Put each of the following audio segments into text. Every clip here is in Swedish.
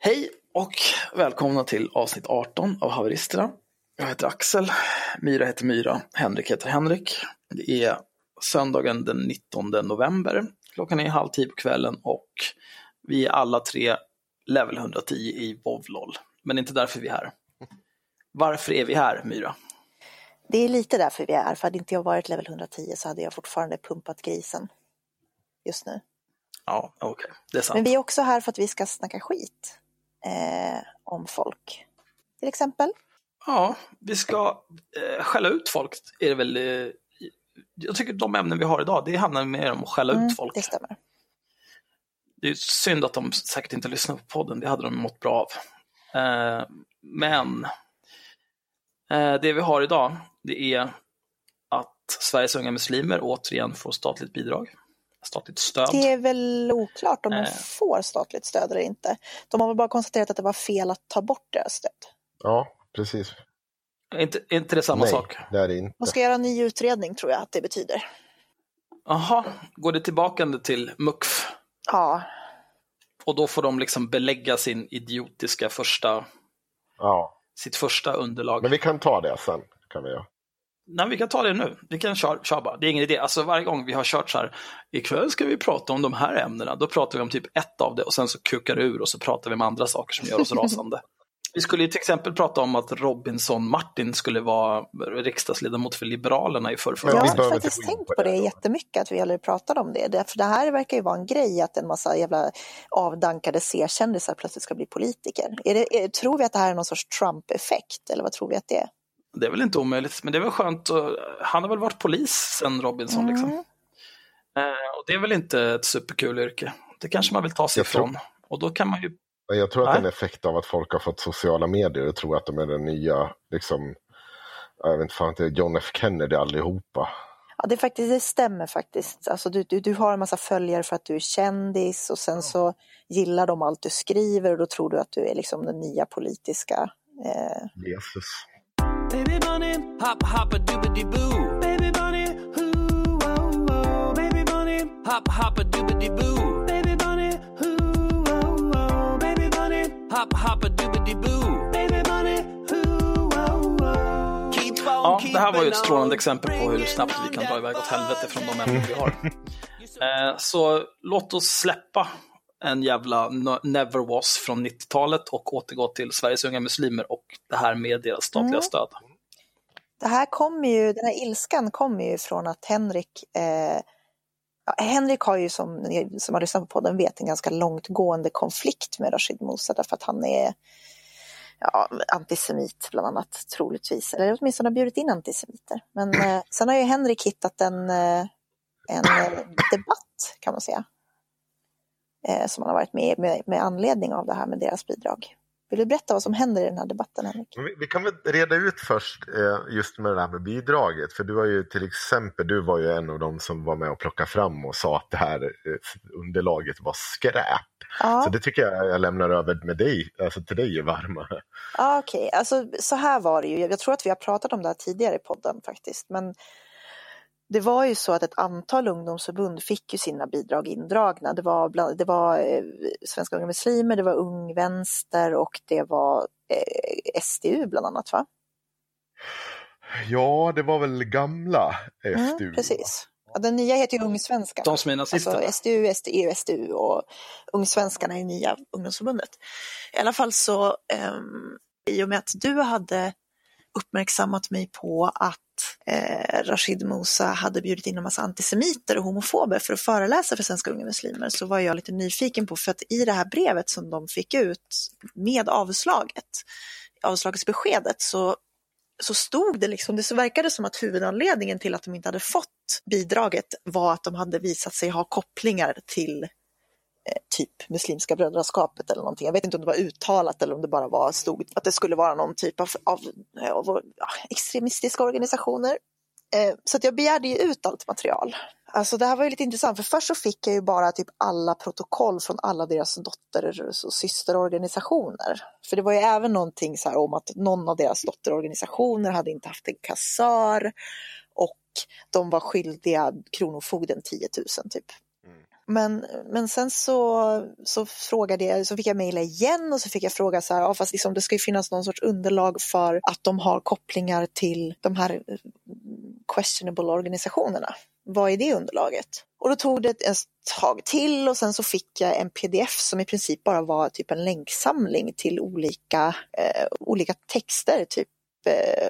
Hej och välkomna till avsnitt 18 av Haveristerna. Jag heter Axel, Myra heter Myra, Henrik heter Henrik. Det är söndagen den 19 november. Klockan är halv tio på kvällen och vi är alla tre level 110 i Vovlol. Men det är inte därför vi är här. Varför är vi här, Myra? Det är lite därför vi är här, för hade inte jag varit level 110 så hade jag fortfarande pumpat grisen just nu. Ja, okej, okay. det är sant. Men vi är också här för att vi ska snacka skit eh, om folk. Till exempel. Ja, vi ska eh, skälla ut folk. Är det väl, eh, jag tycker de ämnen vi har idag, det handlar mer om att skälla Mm, ut folk. det stämmer. Det är synd att de säkert inte lyssnar på podden, det hade de mått bra av. Eh, men eh, det vi har idag, det är att Sveriges unga muslimer återigen får statligt bidrag, statligt stöd. Det är väl oklart om de Eh. får statligt stöd eller inte. De har väl bara konstaterat att det var fel att ta bort deras stöd. Ja, precis. Är inte, är inte det samma Nej, sak? det är det inte. De ska göra en ny utredning tror jag att det betyder. Jaha, går det tillbaka till MUKF? Ja, Och då får de liksom belägga sin idiotiska första, Ja, sitt första underlag. men vi kan ta det sen. Kan vi göra. Nej, vi kan ta det nu. Vi kan köra, köra bara. Det är ingen idé. Alltså varje gång vi har kört så här, ikväll ska vi prata om de här ämnena, då pratar vi om typ ett av det och sen så kukar det ur och så pratar vi om andra saker som gör oss rasande. Vi skulle ju till exempel prata om att Robinson Martin skulle vara riksdagsledamot för Liberalerna i förrförra jag har faktiskt tänkt på det jättemycket att vi aldrig pratade om det. För det här verkar ju vara en grej att en massa jävla avdankade C-kändisar plötsligt ska bli politiker. Är det, är, tror vi att det här är någon sorts Trump-effekt eller vad tror vi att det är? Det är väl inte omöjligt, men det är väl skönt. Han har väl varit polis sen Robinson. Liksom. Mm. Eh, och det är väl inte ett superkul yrke. Det kanske man vill ta sig Jag tror- ifrån. Och då kan man ju Jag tror att det är en effekt av att folk har fått sociala medier och tror att de är den nya, liksom, jag vet inte fan, det är John F Kennedy allihopa. Ja, det, är faktiskt, det stämmer faktiskt. Alltså, du, du, du har en massa följare för att du är kändis och sen så gillar de allt du skriver och då tror du att du är liksom den nya politiska. Eh, Jesus. Baby bunny, hop hop a doobity boo. Baby bunny, hoo oh oh. Baby bunny, hop hop a doobity boo. Baby bunny, hoo oh oh. Baby bunny, hop hop a doobity boo. Baby bunny, hoo oh oh. Keep on Ja, det här var ju ett strålande exempel på hur snabbt vi kan dra iväg åt helvete från de ämnen vi har. Eh, Så låt oss släppa en jävla never was från 90-talet och återgå till Sveriges unga muslimer och det här med deras statliga Mm. stöd. det här kommer ju, den här ilskan kommer ju från att Henrik eh, Henrik har ju som ni som har lyssnat på podden vet en ganska långtgående konflikt med Rashid Musa därför att han är ja, antisemit bland annat troligtvis, eller åtminstone har bjudit in antisemiter. Men eh, sen har ju Henrik hittat en, eh, en eh, debatt kan man säga. Eh, som han har varit med med, med anledning av det här med deras bidrag. Vill du berätta vad som händer i den här debatten Henrik? Vi, vi kan väl reda ut först eh, just med det här med bidraget. För du var ju till exempel, du var ju en av dem som var med och plockade fram och sa att det här eh, underlaget var skräp. Ja. Så det tycker jag jag lämnar över med dig, alltså till dig Varma. Ja, Okej, alltså så här var det ju. Jag tror att vi har pratat om det här tidigare i podden faktiskt. Men det var ju så att ett antal ungdomsförbund fick ju sina bidrag indragna. Det var, bland, det var eh, Svenska Unga Muslimer, det var Ung Vänster och det var eh, SDU bland annat va? Ja, det var väl gamla Mm, SDU. precis. Ja, den nya heter ju Ung Svenska. De som är nazister. Alltså SDU, SDU, SDU och Ungsvenskarna är nya ungdomsförbundet. I alla fall så, um, i och med att du hade uppmärksammat mig på att eh, Rashid Musa hade bjudit in en massa antisemiter och homofober för att föreläsa för svenska unga muslimer. Så var jag lite nyfiken på, för att i det här brevet som de fick ut med avslaget, avslagsbeskedet, så så stod det liksom, det så verkade som att huvudanledningen till att de inte hade fått bidraget var att de hade visat sig ha kopplingar till Eh, typ Muslimska brödraskapet eller någonting. Jag vet inte om det var uttalat eller om det bara var stod att det skulle vara någon typ av, av, av extremistiska organisationer. Eh, så att jag begärde ju ut allt material. Alltså det här var ju lite intressant för först så fick jag ju bara typ alla protokoll från alla deras dotter och systerorganisationer. För det var ju även någonting så här om att någon av deras dotterorganisationer hade inte haft en kassör och de var skyldiga Kronofogden 10 000 typ. Men, men sen så, så frågade jag, så fick jag mejla igen och så fick jag fråga så här, ja, fast liksom det ska ju finnas någon sorts underlag för att de har kopplingar till de här eh, questionable organisationerna. Vad är det underlaget? Och då tog det ett tag till och sen så fick jag en pdf som i princip bara var typ en länksamling till olika, eh, olika texter, typ eh,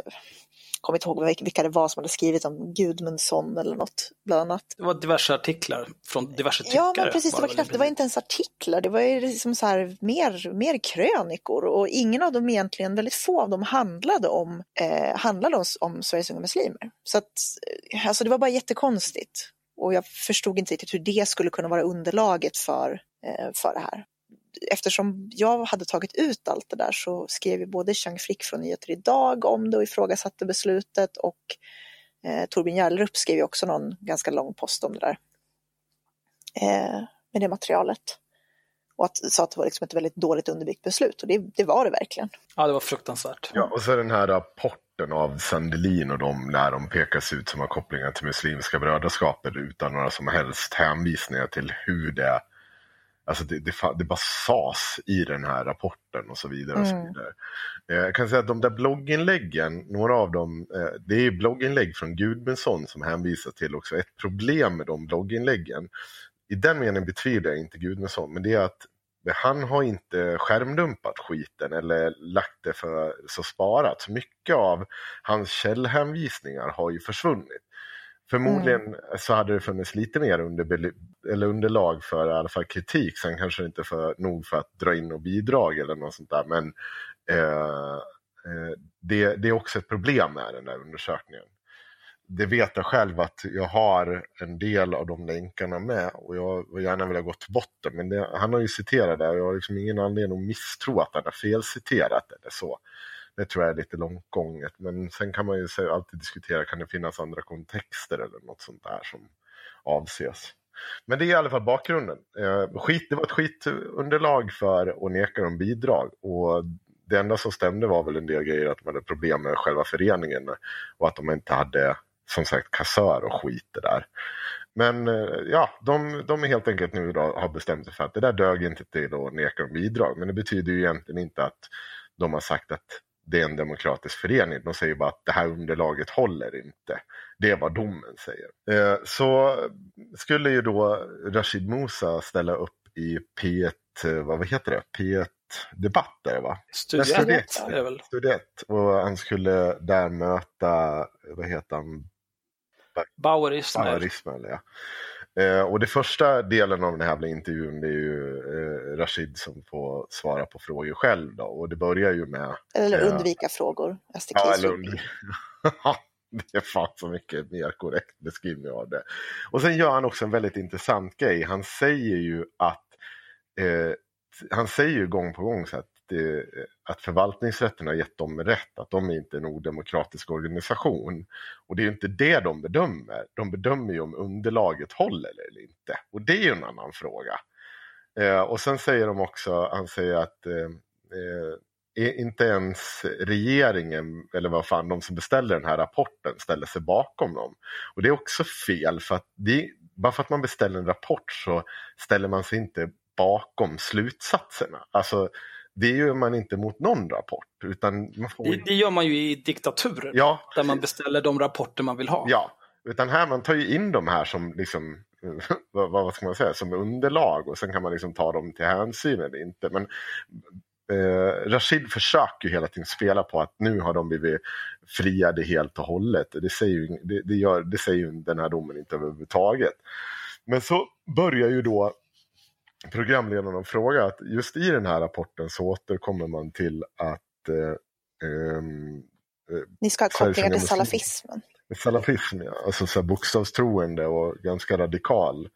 kommer inte ihåg vilka det var som hade skrivit om Gudmundsson eller något, bland annat. Det var diverse artiklar från diverse tyckare. Ja, men precis, det var knappt, det var princip. inte ens artiklar, det var ju liksom så här mer, mer krönikor och ingen av dem egentligen, väldigt få av dem handlade om, eh, handlade om, om Sveriges unga muslimer. Så att, eh, alltså det var bara jättekonstigt. Och jag förstod inte riktigt hur det skulle kunna vara underlaget för, eh, för det här. Eftersom jag hade tagit ut allt det där så skrev ju både Chang Frick från Nyheter Idag om det och ifrågasatte beslutet och eh, Torbjörn Järlerup skrev ju också någon ganska lång post om det där. Eh, med det materialet. Och att, sa att det var liksom ett väldigt dåligt underbyggt beslut och det, det var det verkligen. Ja, det var fruktansvärt. Ja, och så den här rapporten av Sandelin och de där de pekas ut som har kopplingar till Muslimska brödraskapet utan några som helst hänvisningar till hur det Alltså det, det, det bara sas i den här rapporten och så vidare. Och så Mm. vidare. Eh, Jag kan säga att de där blogginläggen, några av dem, eh, det är blogginlägg från Gudmundsson som hänvisar till också ett problem med de blogginläggen. I den meningen betvivlar jag inte Gudmundsson, men det är att han har inte skärmdumpat skiten eller lagt det för så sparat. Mycket av hans källhänvisningar har ju försvunnit. Förmodligen så hade det funnits lite mer under, eller underlag för i alla fall kritik. Sen kanske inte för, nog för att dra in och bidrag eller något sånt där. Men eh, eh, det, det är också ett problem med den där undersökningen. Det vet jag själv att jag har en del av de länkarna med och jag vill gärna vilja gå till botten. Men det, han har ju citerat det och jag har liksom ingen anledning att misstro att han har felciterat eller så. Det tror jag är lite långt gånget. Men sen kan man ju alltid diskutera, kan det finnas andra kontexter eller något sånt där som avses. Men det är i alla fall bakgrunden. Eh, skit, det var ett skitunderlag för att neka dem bidrag. Och det enda som stämde var väl en del grejer att de hade problem med själva föreningen och att de inte hade som sagt kassör och skit det där. Men eh, ja, de, de är helt enkelt nu då, har bestämt sig för att det där dög inte till att neka dem bidrag. Men det betyder ju egentligen inte att de har sagt att det är en demokratisk förening. De säger bara att det här underlaget håller inte. Det är vad domen säger. Eh, så skulle ju då Rashid Musa ställa upp i P1, eh, vad heter det? P1 Debatt är det va? Studie Studie ett ett. är det väl? Studie ett. Och han skulle där möta, vad heter han? Bauer Ismail. Bauer Ismail, ja. Eh, och det första delen av den här intervjun det är ju eh, Rashid som får svara på frågor själv då. Och det börjar ju med... Eller Ja. undvika frågor. STK Ja, eller under... det är fan så mycket mer korrekt beskrivning av det. Och sen gör han också en väldigt intressant grej. Han säger ju att eh, han säger ju gång på gång så att, det, att eh, förvaltningsrätten har gett dem rätt, att de är inte en odemokratisk organisation. Och det är ju inte det de bedömer. De bedömer ju om underlaget håller eller inte. Och det är ju en annan fråga. Eh, och sen säger de också, han säger att eh, eh inte ens regeringen, eller vad fan, de som beställer den här rapporten ställer sig bakom dem. Och det är också fel, för att det, bara för att man beställer en rapport så ställer man sig inte bakom slutsatserna. Alltså, det gör man inte mot någon rapport, utan man får... Det, det gör man ju i diktaturer. Ja, Där man beställer de rapporter man vill ha. Ja, utan här man tar ju in de här som liksom, vad, vad ska man säga, som underlag och sen kan man liksom ta dem till hänsyn eller inte. Men eh, Rashid försöker ju hela tiden spela på att nu har de blivit friade helt och hållet. Det säger ju, det, det gör, det säger ju den här domen inte överhuvudtaget. Men så börjar ju då programledarna fråga att just i den här rapporten så återkommer man till att eh, ehm, Ni ska ha kopplingar till salafismen. Salafism, ja. Alltså så bokstavstroende och ganska radikal.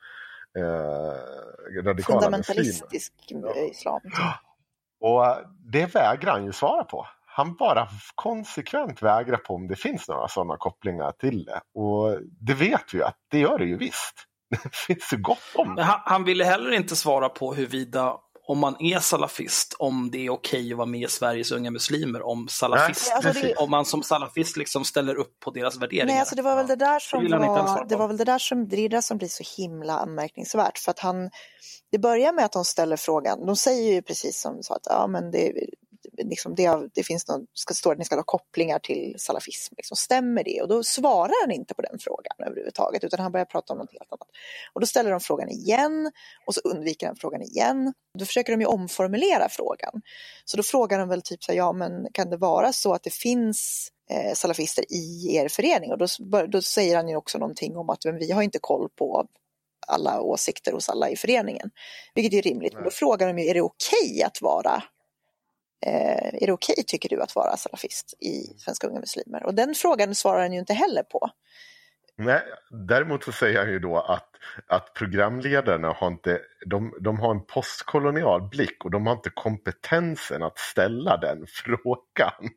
Eh, radikala muslimer. Fundamentalistisk Ja. islam. Och eh, det vägrar han ju svara på. Han bara konsekvent vägrar på om det finns några sådana kopplingar till det. Och det vet vi ju att det gör det ju visst. Det finns ju gott om det. han, han ville heller inte svara på huruvida om man är salafist, om det är okej att vara med i Sveriges unga muslimer, om salafist, Nej, alltså det- om man som salafist liksom ställer upp på deras värderingar. Nej, alltså det var väl det där som svara var, det var väl det där som, det är det som blir så himla anmärkningsvärt. För att han, det börjar med att de ställer frågan, de säger ju precis som du sa att ja, men det, liksom det, det finns någon, ska stå att ni ska ha kopplingar till salafism, liksom, stämmer det? Och då svarar han inte på den frågan överhuvudtaget utan han börjar prata om något helt annat. Och då ställer de frågan igen och så undviker han frågan igen. Då försöker de ju omformulera frågan. Så då frågar de väl typ så här, ja men kan det vara så att det finns eh, salafister i er förening? Och då, då säger han ju också någonting om att men vi har inte koll på alla åsikter hos alla i föreningen. Vilket är rimligt. Men då frågar de ju, är det okej att vara Eh, är det okej tycker du att vara salafist i Svenska Unga Muslimer? Och den frågan svarar han ju inte heller på. Nej, däremot så säger han ju då att, att programledarna har inte, de, de har en postkolonial blick och de har inte kompetensen att ställa den frågan.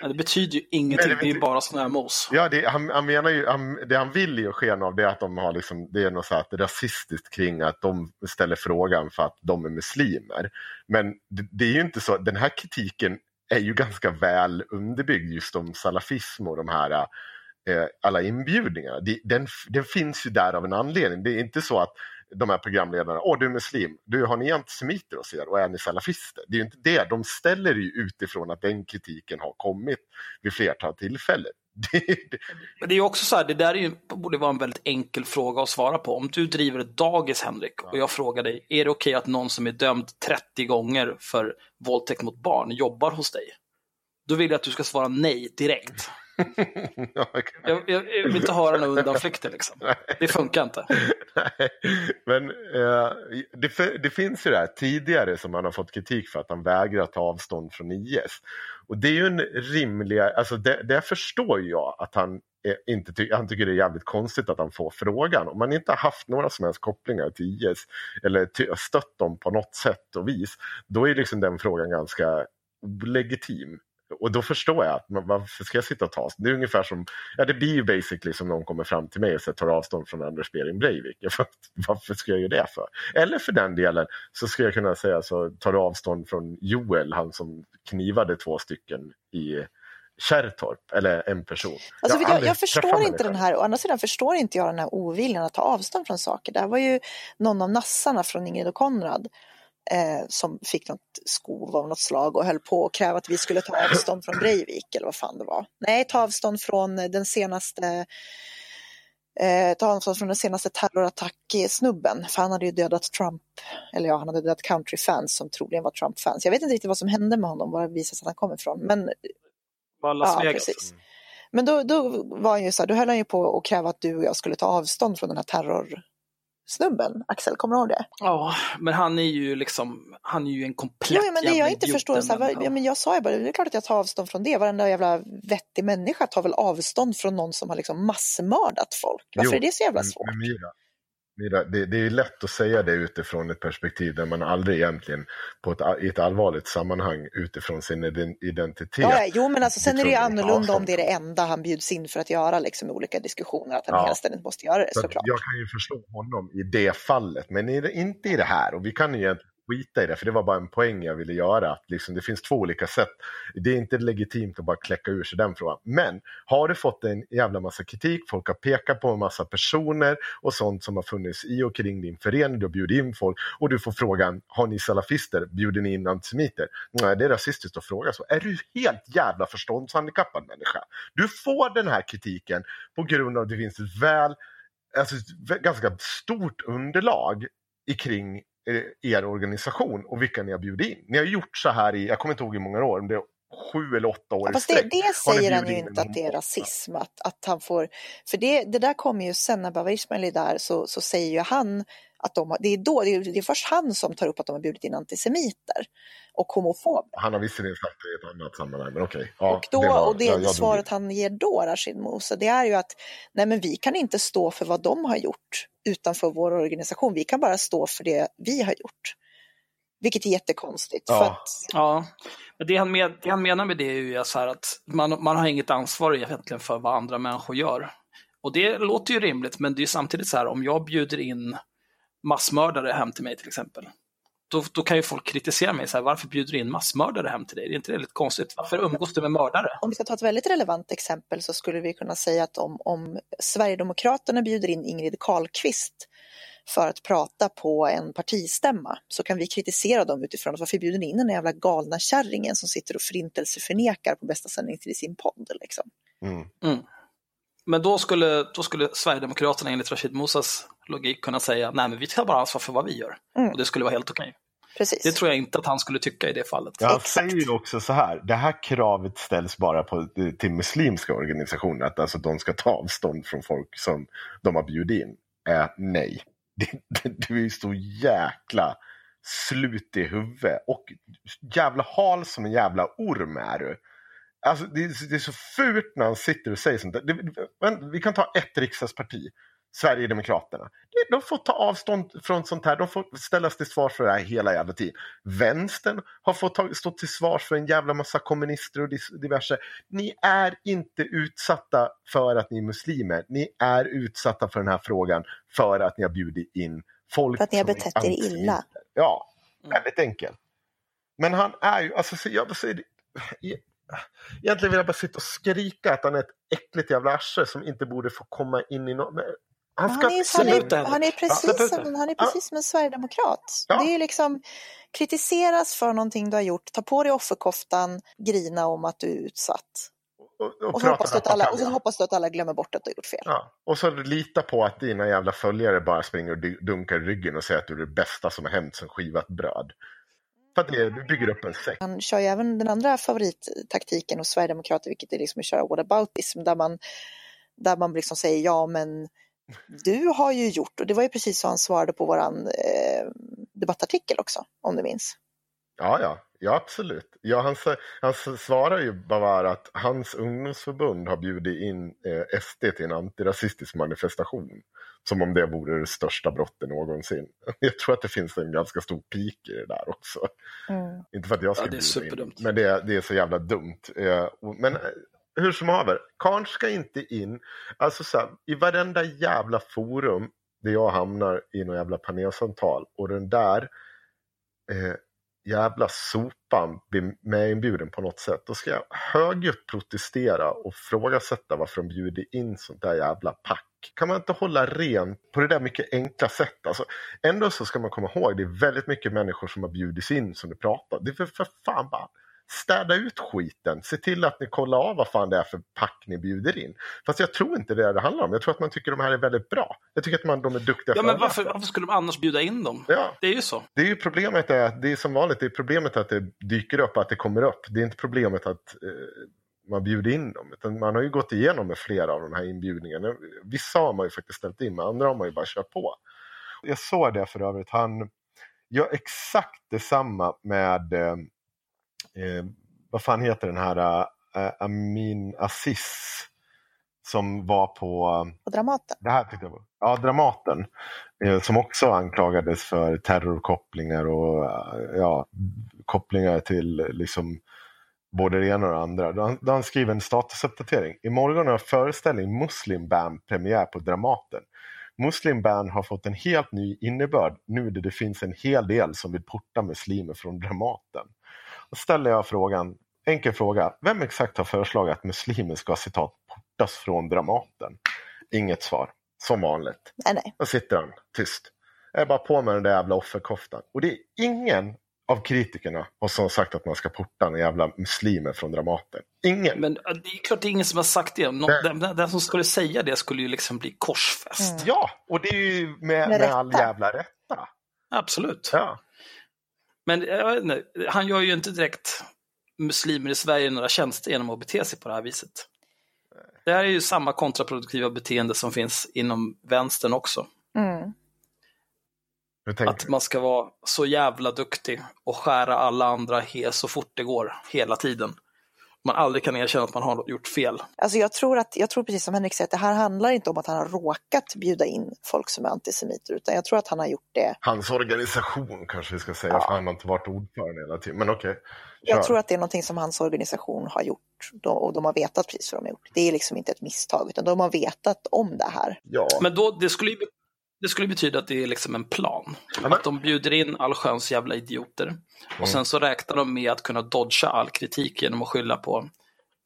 Ja, det betyder ju ingenting, Nej, det det är ju bara snömos. Ja, det, han, han menar ju, han, det han vill ge sken av det är att de har liksom, det är något så här rasistiskt kring att de ställer frågan för att de är muslimer. Men det, det är ju inte så, den här kritiken är ju ganska väl underbyggd just om salafism och de här alla inbjudningarna. Det, den, den finns ju där av en anledning. Det är inte så att de här programledarna, åh du är muslim, du har ni antisemiter hos er och är ni salafister? Det är ju inte det, de ställer ju utifrån att den kritiken har kommit vid flertal tillfällen. Men det är ju också så här, det där är ju, borde vara en väldigt enkel fråga att svara på. Om du driver ett dagis, Henrik, och jag frågar dig, är det okej att någon som är dömd 30 gånger för våldtäkt mot barn jobbar hos dig? Då vill jag att du ska svara nej direkt. Ja, Jag, jag, vill inte höra några undanflykter liksom. Det funkar inte. Nej, men eh, det, det finns ju det här tidigare som han har fått kritik för att han vägrar ta avstånd från IS. Och det är ju en rimlig, alltså det, det förstår jag att han eh, inte ty, han tycker det är jävligt konstigt att han får frågan. Om man inte har haft några som helst kopplingar till IS eller stött dem på något sätt och vis, då är liksom den frågan ganska legitim. Och då förstår jag att varför ska jag sitta och ta? Det är ungefär som, ja det blir ju basically som någon kommer fram till mig och säger tar avstånd från Anders Behring Breivik. Varför ska jag göra det för? Eller för den delen så skulle jag kunna säga så tar du avstånd från Joel, han som knivade två stycken i Kärrtorp, eller en person. Alltså, jag, jag, aldrig förstår inte den här, å andra sidan förstår inte jag den här oviljan att ta avstånd från saker. Det här var ju någon av nassarna från Ingrid och Konrad eh, som fick något skov av något slag och höll på att kräva att vi skulle ta avstånd från Breivik eller vad fan det var. Nej, ta avstånd från den senaste eh, ta avstånd från den senaste terrorattack-snubben, för han hade ju dödat Trump, eller ja, han hade dödat countryfans som troligen var Trump-fans. Jag vet inte riktigt vad som hände med honom, var det visade sig att han kom ifrån, men Ja, precis. Men då, då var han ju så här, då höll han ju på att kräva att du och jag skulle ta avstånd från den här terrorsnubben. Axel, kommer du ihåg det? Ja, men han är ju liksom, han är ju en komplett Jo, men det jag inte förstår, så här, ja, men jag sa ju bara, det är klart att jag tar avstånd från det. Varenda jävla vettig människa tar väl avstånd från någon som har liksom massmördat folk. Varför Jo, är det så jävla men- svårt? men Mira, Mira, det, det är lätt att säga det utifrån ett perspektiv där man aldrig egentligen på ett, i ett allvarligt sammanhang utifrån sin ident- identitet. Ja, jo, men alltså, sen är det ju annorlunda om det är det enda han bjuds in för att göra liksom, i olika diskussioner, att han Ja. hela ständigt måste göra det Så såklart. jag kan ju förstå honom i det fallet, men i inte i det här. Och vi kan ju egentligen skita i det, för det var bara en poäng jag ville göra. Att liksom, det finns två olika sätt. Det är inte legitimt att bara kläcka ur sig den frågan. Men har du fått en jävla massa kritik, folk har pekat på en massa personer och sånt som har funnits i och kring din förening, du har bjudit in folk och du får frågan, har ni salafister, bjuder ni in antisemiter? Nej, det är rasistiskt att fråga så. Är du helt jävla förståndshandikappad människa? Du får den här kritiken på grund av att det finns ett väl alltså, ett ganska stort underlag i kring Eh, er organisation och vilka ni har bjudit in. Ni har gjort så här i, jag kommer inte ihåg hur många år, men det är sju eller åtta år Ja, i fast det, det säger han ju inte att det är rasism. Att, att han får, för det, det där kommer ju sen när Bawar Ismail är där så, så säger ju han att de har, det är då, det är, det är först han som tar upp att de har bjudit in antisemiter och homofober. Han har visserligen sagt det i ett annat sammanhang, men okej. Ja, och då, det var- och det jag- jag svaret in. han ger då, Rashid Musa, det är ju att nej men vi kan inte stå för vad de har gjort utanför vår organisation. Vi kan bara stå för det vi har gjort. Vilket är jättekonstigt. Ja. För att, Ja, det han, med, det han menar med det är ju så här att man, man har inget ansvar egentligen för vad andra människor gör. Och det låter ju rimligt, men det är ju samtidigt så här om jag bjuder in massmördare hem till mig till exempel. Då då, kan ju folk kritisera mig, så här, varför bjuder du in massmördare hem till dig? Det är inte det lite konstigt? Varför umgås du med mördare? Om vi ska ta ett väldigt relevant exempel så skulle vi kunna säga att om, om Sverigedemokraterna bjuder in Ingrid Carlqvist för att prata på en partistämma så kan vi kritisera dem utifrån att varför bjuder ni in den jävla galna kärringen som sitter och förintelseförnekar på bästa sändning till sin podd liksom. Mm. Men då skulle, då skulle Sverigedemokraterna enligt Rashid Musas logik kunna säga, nej men vi tar bara ansvar för vad vi gör. Mm. Och det skulle vara helt okej. Precis. Det tror jag inte att han skulle tycka i det fallet. Ja, han Exakt. säger ju också så här, det här kravet ställs bara på, till muslimska organisationer, att alltså de ska ta avstånd från folk som de har bjudit in. Eh, nej, det, det, du är ju så jäkla slut i huvudet och jävla hal som en jävla orm är du. Alltså det, är- det är så fult när han sitter och säger sånt där. Det, men, vi kan ta ett riksdagsparti. Sverigedemokraterna. De får ta avstånd från sånt här. De får ställas till svars för det här hela jävla tiden. Vänstern har fått stå till svars för en jävla massa kommunister och diverse. Ni är inte utsatta för att ni är muslimer. Ni är utsatta för den här frågan för att ni har bjudit in folk För att ni har betett er illa. Ja, Mm. väldigt enkelt. Men han är ju, alltså så jag e- Egentligen vill jag bara sitta och skrika att han är ett äckligt jävla arsle som inte borde få komma in i något. Han Han ska är, han är, Henrik. han är precis, som, han är precis som en sverigedemokrat. Ja. Det är liksom kritiseras för någonting du har gjort, ta på dig offerkoftan, grina om att du är utsatt. och, och, Och så, hoppas du att alla, och så hoppas du att alla glömmer bort att du har gjort fel. Ja, och så lita på att dina jävla följare bara springer och dunkar i ryggen och säger att du är det bästa som har hänt sen skivat bröd. För att det, du bygger upp en sekt. Han kör ju även den andra favorittaktiken hos Sverigedemokrater, vilket är liksom att köra whataboutism, där man, där man liksom säger ja men du har ju gjort, och det var ju precis så han svarade på våran eh, debattartikel också, om du minns. Ja, ja, ja absolut. Ja, han, han svarar ju bara att hans ungdomsförbund har bjudit in eh, SD till en antirasistisk manifestation. Som om det vore det största brottet någonsin. Jag tror att det finns en ganska stor pik i det där också. Mm. Inte för att jag ska Ja, det är bjuda in, superdumt. men det, är- det är så jävla dumt. Eh, och- Men eh, hur som haver, Karn ska inte in. Alltså så här, i varenda jävla forum där jag hamnar i någon jävla panelsamtal och den där eh, jävla sopan blir medinbjuden på något sätt. Då ska jag högljutt protestera och frågasätta varför de bjuder in sånt där jävla pack. Kan man inte hålla rent på det där mycket enkla sättet? Alltså, ändå så ska man komma ihåg, det är väldigt mycket människor som har bjudits in som du pratar. Det är för, för fan bara städa ut skiten. Se till att ni kollar av vad fan det är för pack ni bjuder in. Fast jag tror inte det är det handlar om. Jag tror att man tycker de här är väldigt bra. Jag tycker att man, de är duktiga Ja, men varför, varför skulle de annars bjuda in dem? Ja, Det är ju så. det är ju problemet är att det är som vanligt, det är problemet att det dyker upp, att det kommer upp. Det är inte problemet att eh, man bjuder in dem. Utan man har ju gått igenom med flera av de här inbjudningarna. Vissa har man ju faktiskt ställt in, men andra har man ju bara kört på. Jag såg det för övrigt, han gör exakt detsamma med, eh, eh, vad fan heter den här, eh, Amin Aziz, som var på Och Dramaten. det här tyckte jag. Ja, Dramaten. Eh, som också anklagades för terrorkopplingar och eh, ja, kopplingar till eh, liksom både det ena och det andra. Då han, då han skriver en statusuppdatering. Imorgon har föreställning Muslim Band premiär på Dramaten. Muslim Band har fått en helt ny innebörd nu när det finns en hel del som vill porta muslimer från Dramaten. Då ställer jag frågan, enkel fråga. Vem exakt har föreslagit att muslimer ska citat portas från Dramaten? Inget svar. Som vanligt. Nej, nej. Då sitter han tyst. Jag är bara på med den där jävla offerkoftan. Och det är ingen av kritikerna har som sagt att man ska porta en jävla muslimer från Dramaten. Ingen. Men det är klart det är ingen som har sagt det. Nå, Nej. den, den, den som skulle säga det skulle ju liksom bli korsfäst. Mm. Ja, och det är ju med, Med med, all jävla rätta. Absolut. Ja. Men jag vet inte, han gör ju inte direkt muslimer i Sverige några tjänster genom att bete sig på det här viset. Det här är ju samma kontraproduktiva beteende som finns inom vänstern också. Mm. Att man ska vara så jävla duktig och skära alla andra he så fort det går, hela tiden. Man aldrig kan erkänna att man har gjort fel. Alltså jag tror, att, jag tror precis som Henrik säger att det här handlar inte om att han har råkat bjuda in folk som är antisemiter utan jag tror att han har gjort det. Hans organisation kanske vi ska säga, Ja. för han har inte varit ordförande hela tiden. Men okej, Jag kör. tror att det är någonting som hans organisation har gjort och de har vetat precis vad de har gjort. Det är liksom inte ett misstag utan de har vetat om det här. Ja, Men då, det skulle ju, det skulle betyda att det är liksom en plan. men- Att de bjuder in allsköns jävla idioter. Och sen så räknar de med att kunna dodga all kritik genom att skylla på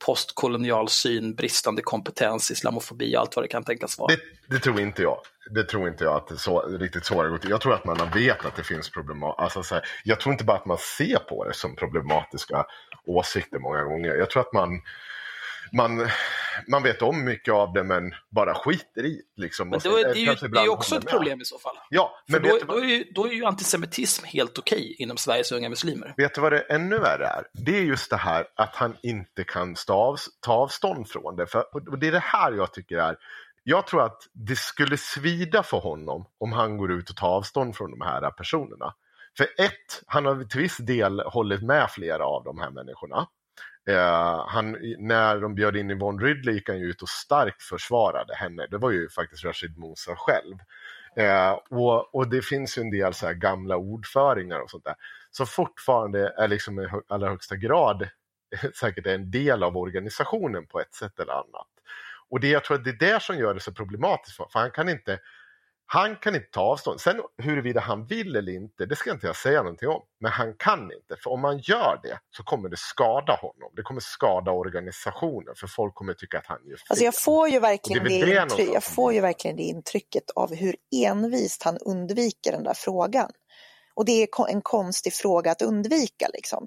postkolonial syn, bristande kompetens, islamofobi och allt vad det kan tänkas vara. Det, det tror inte jag. Det tror inte jag att det så, riktigt så har gått. Jag tror att man vet att det finns problem. Alltså, så här, jag tror inte bara att man ser på det som problematiska åsikter många gånger. Jag tror att man, man, man vet om mycket av det men bara skiter i. Liksom. Men då är, det är ju, det är också ett med. problem i så fall. Ja, men då, då, är ju, då är ju antisemitism helt okej inom Sveriges unga muslimer. vet du vad det ännu värre är? Det är just det här att han inte kan ta avstånd från det. För, och det är det här jag tycker är jag tror att det skulle svida för honom om han går ut och tar avstånd från de här personerna. För ett, han har till viss del hållit med flera av de här människorna. Eh, han, när de bjöd in Yvonne Ridley gick han ju ut och starkt försvarade henne. Det var ju faktiskt Rashid Musa själv. Eh, och, och det finns ju en del så här gamla ordföringar och sånt där. Som fortfarande är liksom i hö- allra högsta grad säkert är en del av organisationen på ett sätt eller annat. Och det, jag tror att det är det som gör det så problematiskt för, för han kan inte han kan inte ta avstånd. Sen huruvida han vill eller inte, det ska inte jag säga någonting om. Men han kan inte, för om man gör det så kommer det skada honom. Det kommer skada organisationen, för folk kommer tycka att han gör fel. Alltså jag får ju verkligen Det är det, intryck, jag får ju verkligen det intrycket av hur envist han undviker den där frågan. Och det är en konstig fråga att undvika liksom.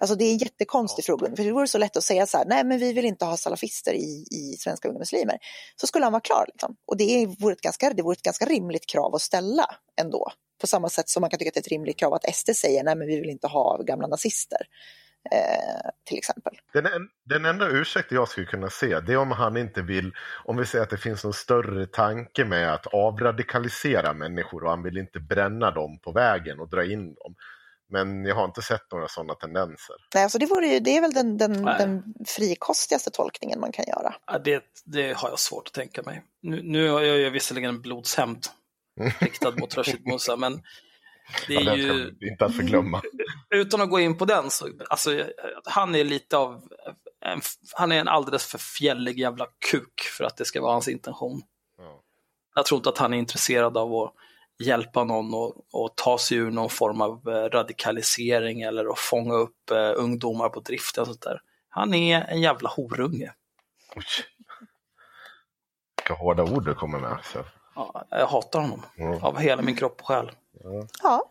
Alltså det är en jättekonstig fråga, för det vore så lätt att säga så här, nej men vi vill inte ha salafister i, i svenska unga muslimer. Så skulle han vara klar liksom. Och det, är, vore ett ganska, det vore ett ganska rimligt krav att ställa ändå. På samma sätt som man kan tycka att det är ett rimligt krav att SD säger, nej men vi vill inte ha gamla nazister. Eh, till exempel. Den, en, den enda ursäkt jag skulle kunna se det är om han inte vill, om vi säger att det finns någon större tanke med att avradikalisera människor och han vill inte bränna dem på vägen och dra in dem. Men jag har inte sett några sådana tendenser. Nej, alltså det, vore ju, det är väl den, den, den frikostigaste tolkningen man kan göra. Ja, det, det har jag svårt att tänka mig. Nu, nu har jag ju visserligen en blodshämnd riktad mot Rashid Musa, men det Ja, är den ska ju, inte att förglömma. utan att gå in på den, så, alltså, han är lite av, en, han är en alldeles för fjällig jävla kuk för att det ska vara hans intention. Ja. Jag tror inte att han är intresserad av att hjälpa någon och, och ta sig ur någon form av eh, radikalisering eller att fånga upp eh, ungdomar på drift och sånt där. Han är en jävla horunge. Oj. Vilka hårda ord du kommer med. Så. Ja, jag hatar honom Mm. av hela min kropp och själ. Ja,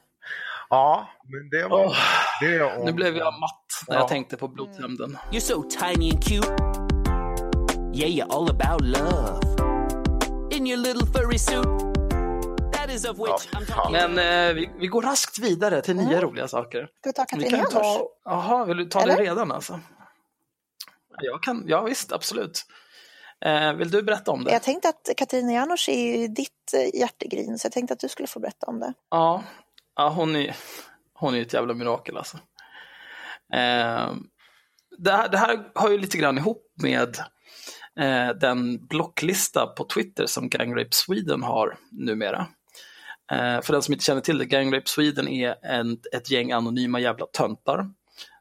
Ja, men det var Åh, det om... nu blev jag matt när Ja. jag tänkte på blodhämnden. You're so tiny and cute. Yeah, you're all about love. In your little furry suit. Ja, I'm fan. talking. Men eh, vi, vi går raskt vidare till nya roliga saker. ska vi ta Vi Katrin kan Janouch? ta... Jaha, vill du ta Eller? det redan alltså? Jag kan, ja visst, absolut. Eh, vill du berätta om det? Jag tänkte att Katarina Janouch är ju ditt eh, hjärtegrin, så jag tänkte att du skulle få berätta om det. Ja, ja hon, är, hon är ett jävla mirakel alltså. Eh, det, här, det här har ju lite grann ihop med eh, den blocklista på Twitter som Gang Rape Sweden har numera. Eh, för den som inte känner till det, Gang Rape Sweden är en, ett gäng anonyma jävla töntar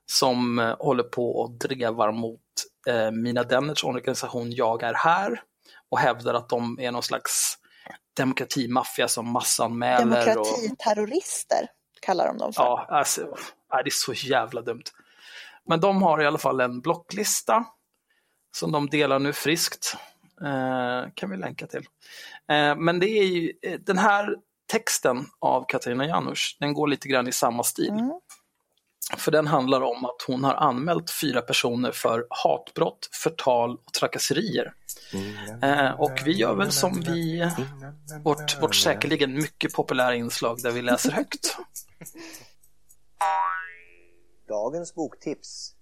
som eh, håller på och drevar mot eh, Mina Denners organisation Jag är här och hävdar att de är någon slags demokratimaffia som massanmäler. Och, Demokratiterrorister kallar de dem för. Ja, alltså, det är så jävla dumt. Men de har i alla fall en blocklista som de delar nu friskt. Eh, kan vi länka till. Eh, men det är ju, eh, den här texten av Katarina Janouch, den går lite grann i samma stil. Mm. För den handlar om att hon har anmält fyra personer för hatbrott, förtal och trakasserier. Eh, och vi gör väl som vi, vårt, vårt säkerligen mycket populära inslag där vi läser högt. Dagens boktips.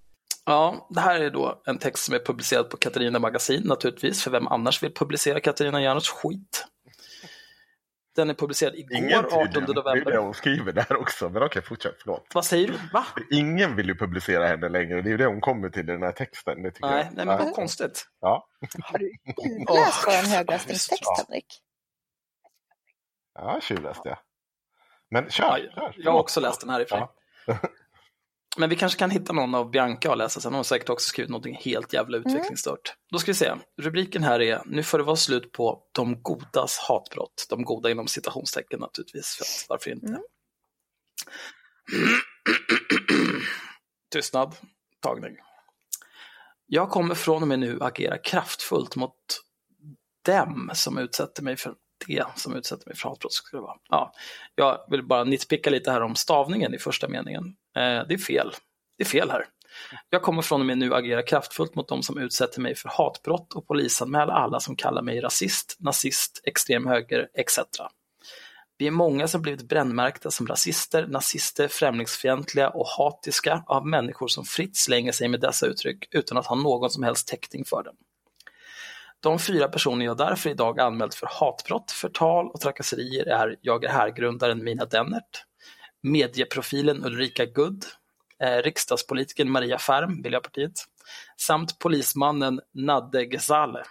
Ja, det här är då en text som är publicerad på Katarina Magasin naturligtvis, för vem annars vill publicera Katarina Janouchs skit? Den är publicerad igår, Ingen 18 tydligen. Det är det november. hon skriver där också. Men okej, fortsätt. Förlåt. Vad säger du? Va? Ingen vill ju publicera henne längre. Det är ju det hon kommer till i den här texten. Nej, jag. nej men vad konstigt. Ja, Har du läst vår högläsningstext, Ja. Henrik? ja tjuvläste jag. Men kör. Ja, kör. jag har också läst den här i och för sig. Men vi kanske kan hitta någon av Bianca och läsa sen. Hon har säkert också skrivit något helt jävla utvecklingsstört. Då ska vi se. Rubriken här är Nu får det vara slut på de godas hatbrott. De goda inom citationstecken naturligtvis. För att, varför inte? Tystnad. Tagning. Jag kommer från och med nu agera kraftfullt mot dem som utsätter mig för det som utsätter mig för hatbrott. Skulle det vara. Ja, jag vill bara nitpicka lite här om stavningen i första meningen. Eh, det är fel. Det är fel här. Jag kommer från och med nu agera kraftfullt mot de som utsätter mig för hatbrott och polisanmäla alla som kallar mig rasist, nazist, extremhöger, etc. Vi är många som blivit brännmärkta som rasister, nazister, främlingsfientliga och hatiska av människor som fritt slänger sig med dessa uttryck utan att ha någon som helst täckning för dem. De fyra personer jag därför idag anmält för hatbrott, förtal och trakasserier är Jag är här-grundaren Mina Dennert, medieprofilen Ulrika Gudd, eh, riksdagspolitikern Maria Färm, Miljöpartiet, samt polismannen Nadde Ghezale.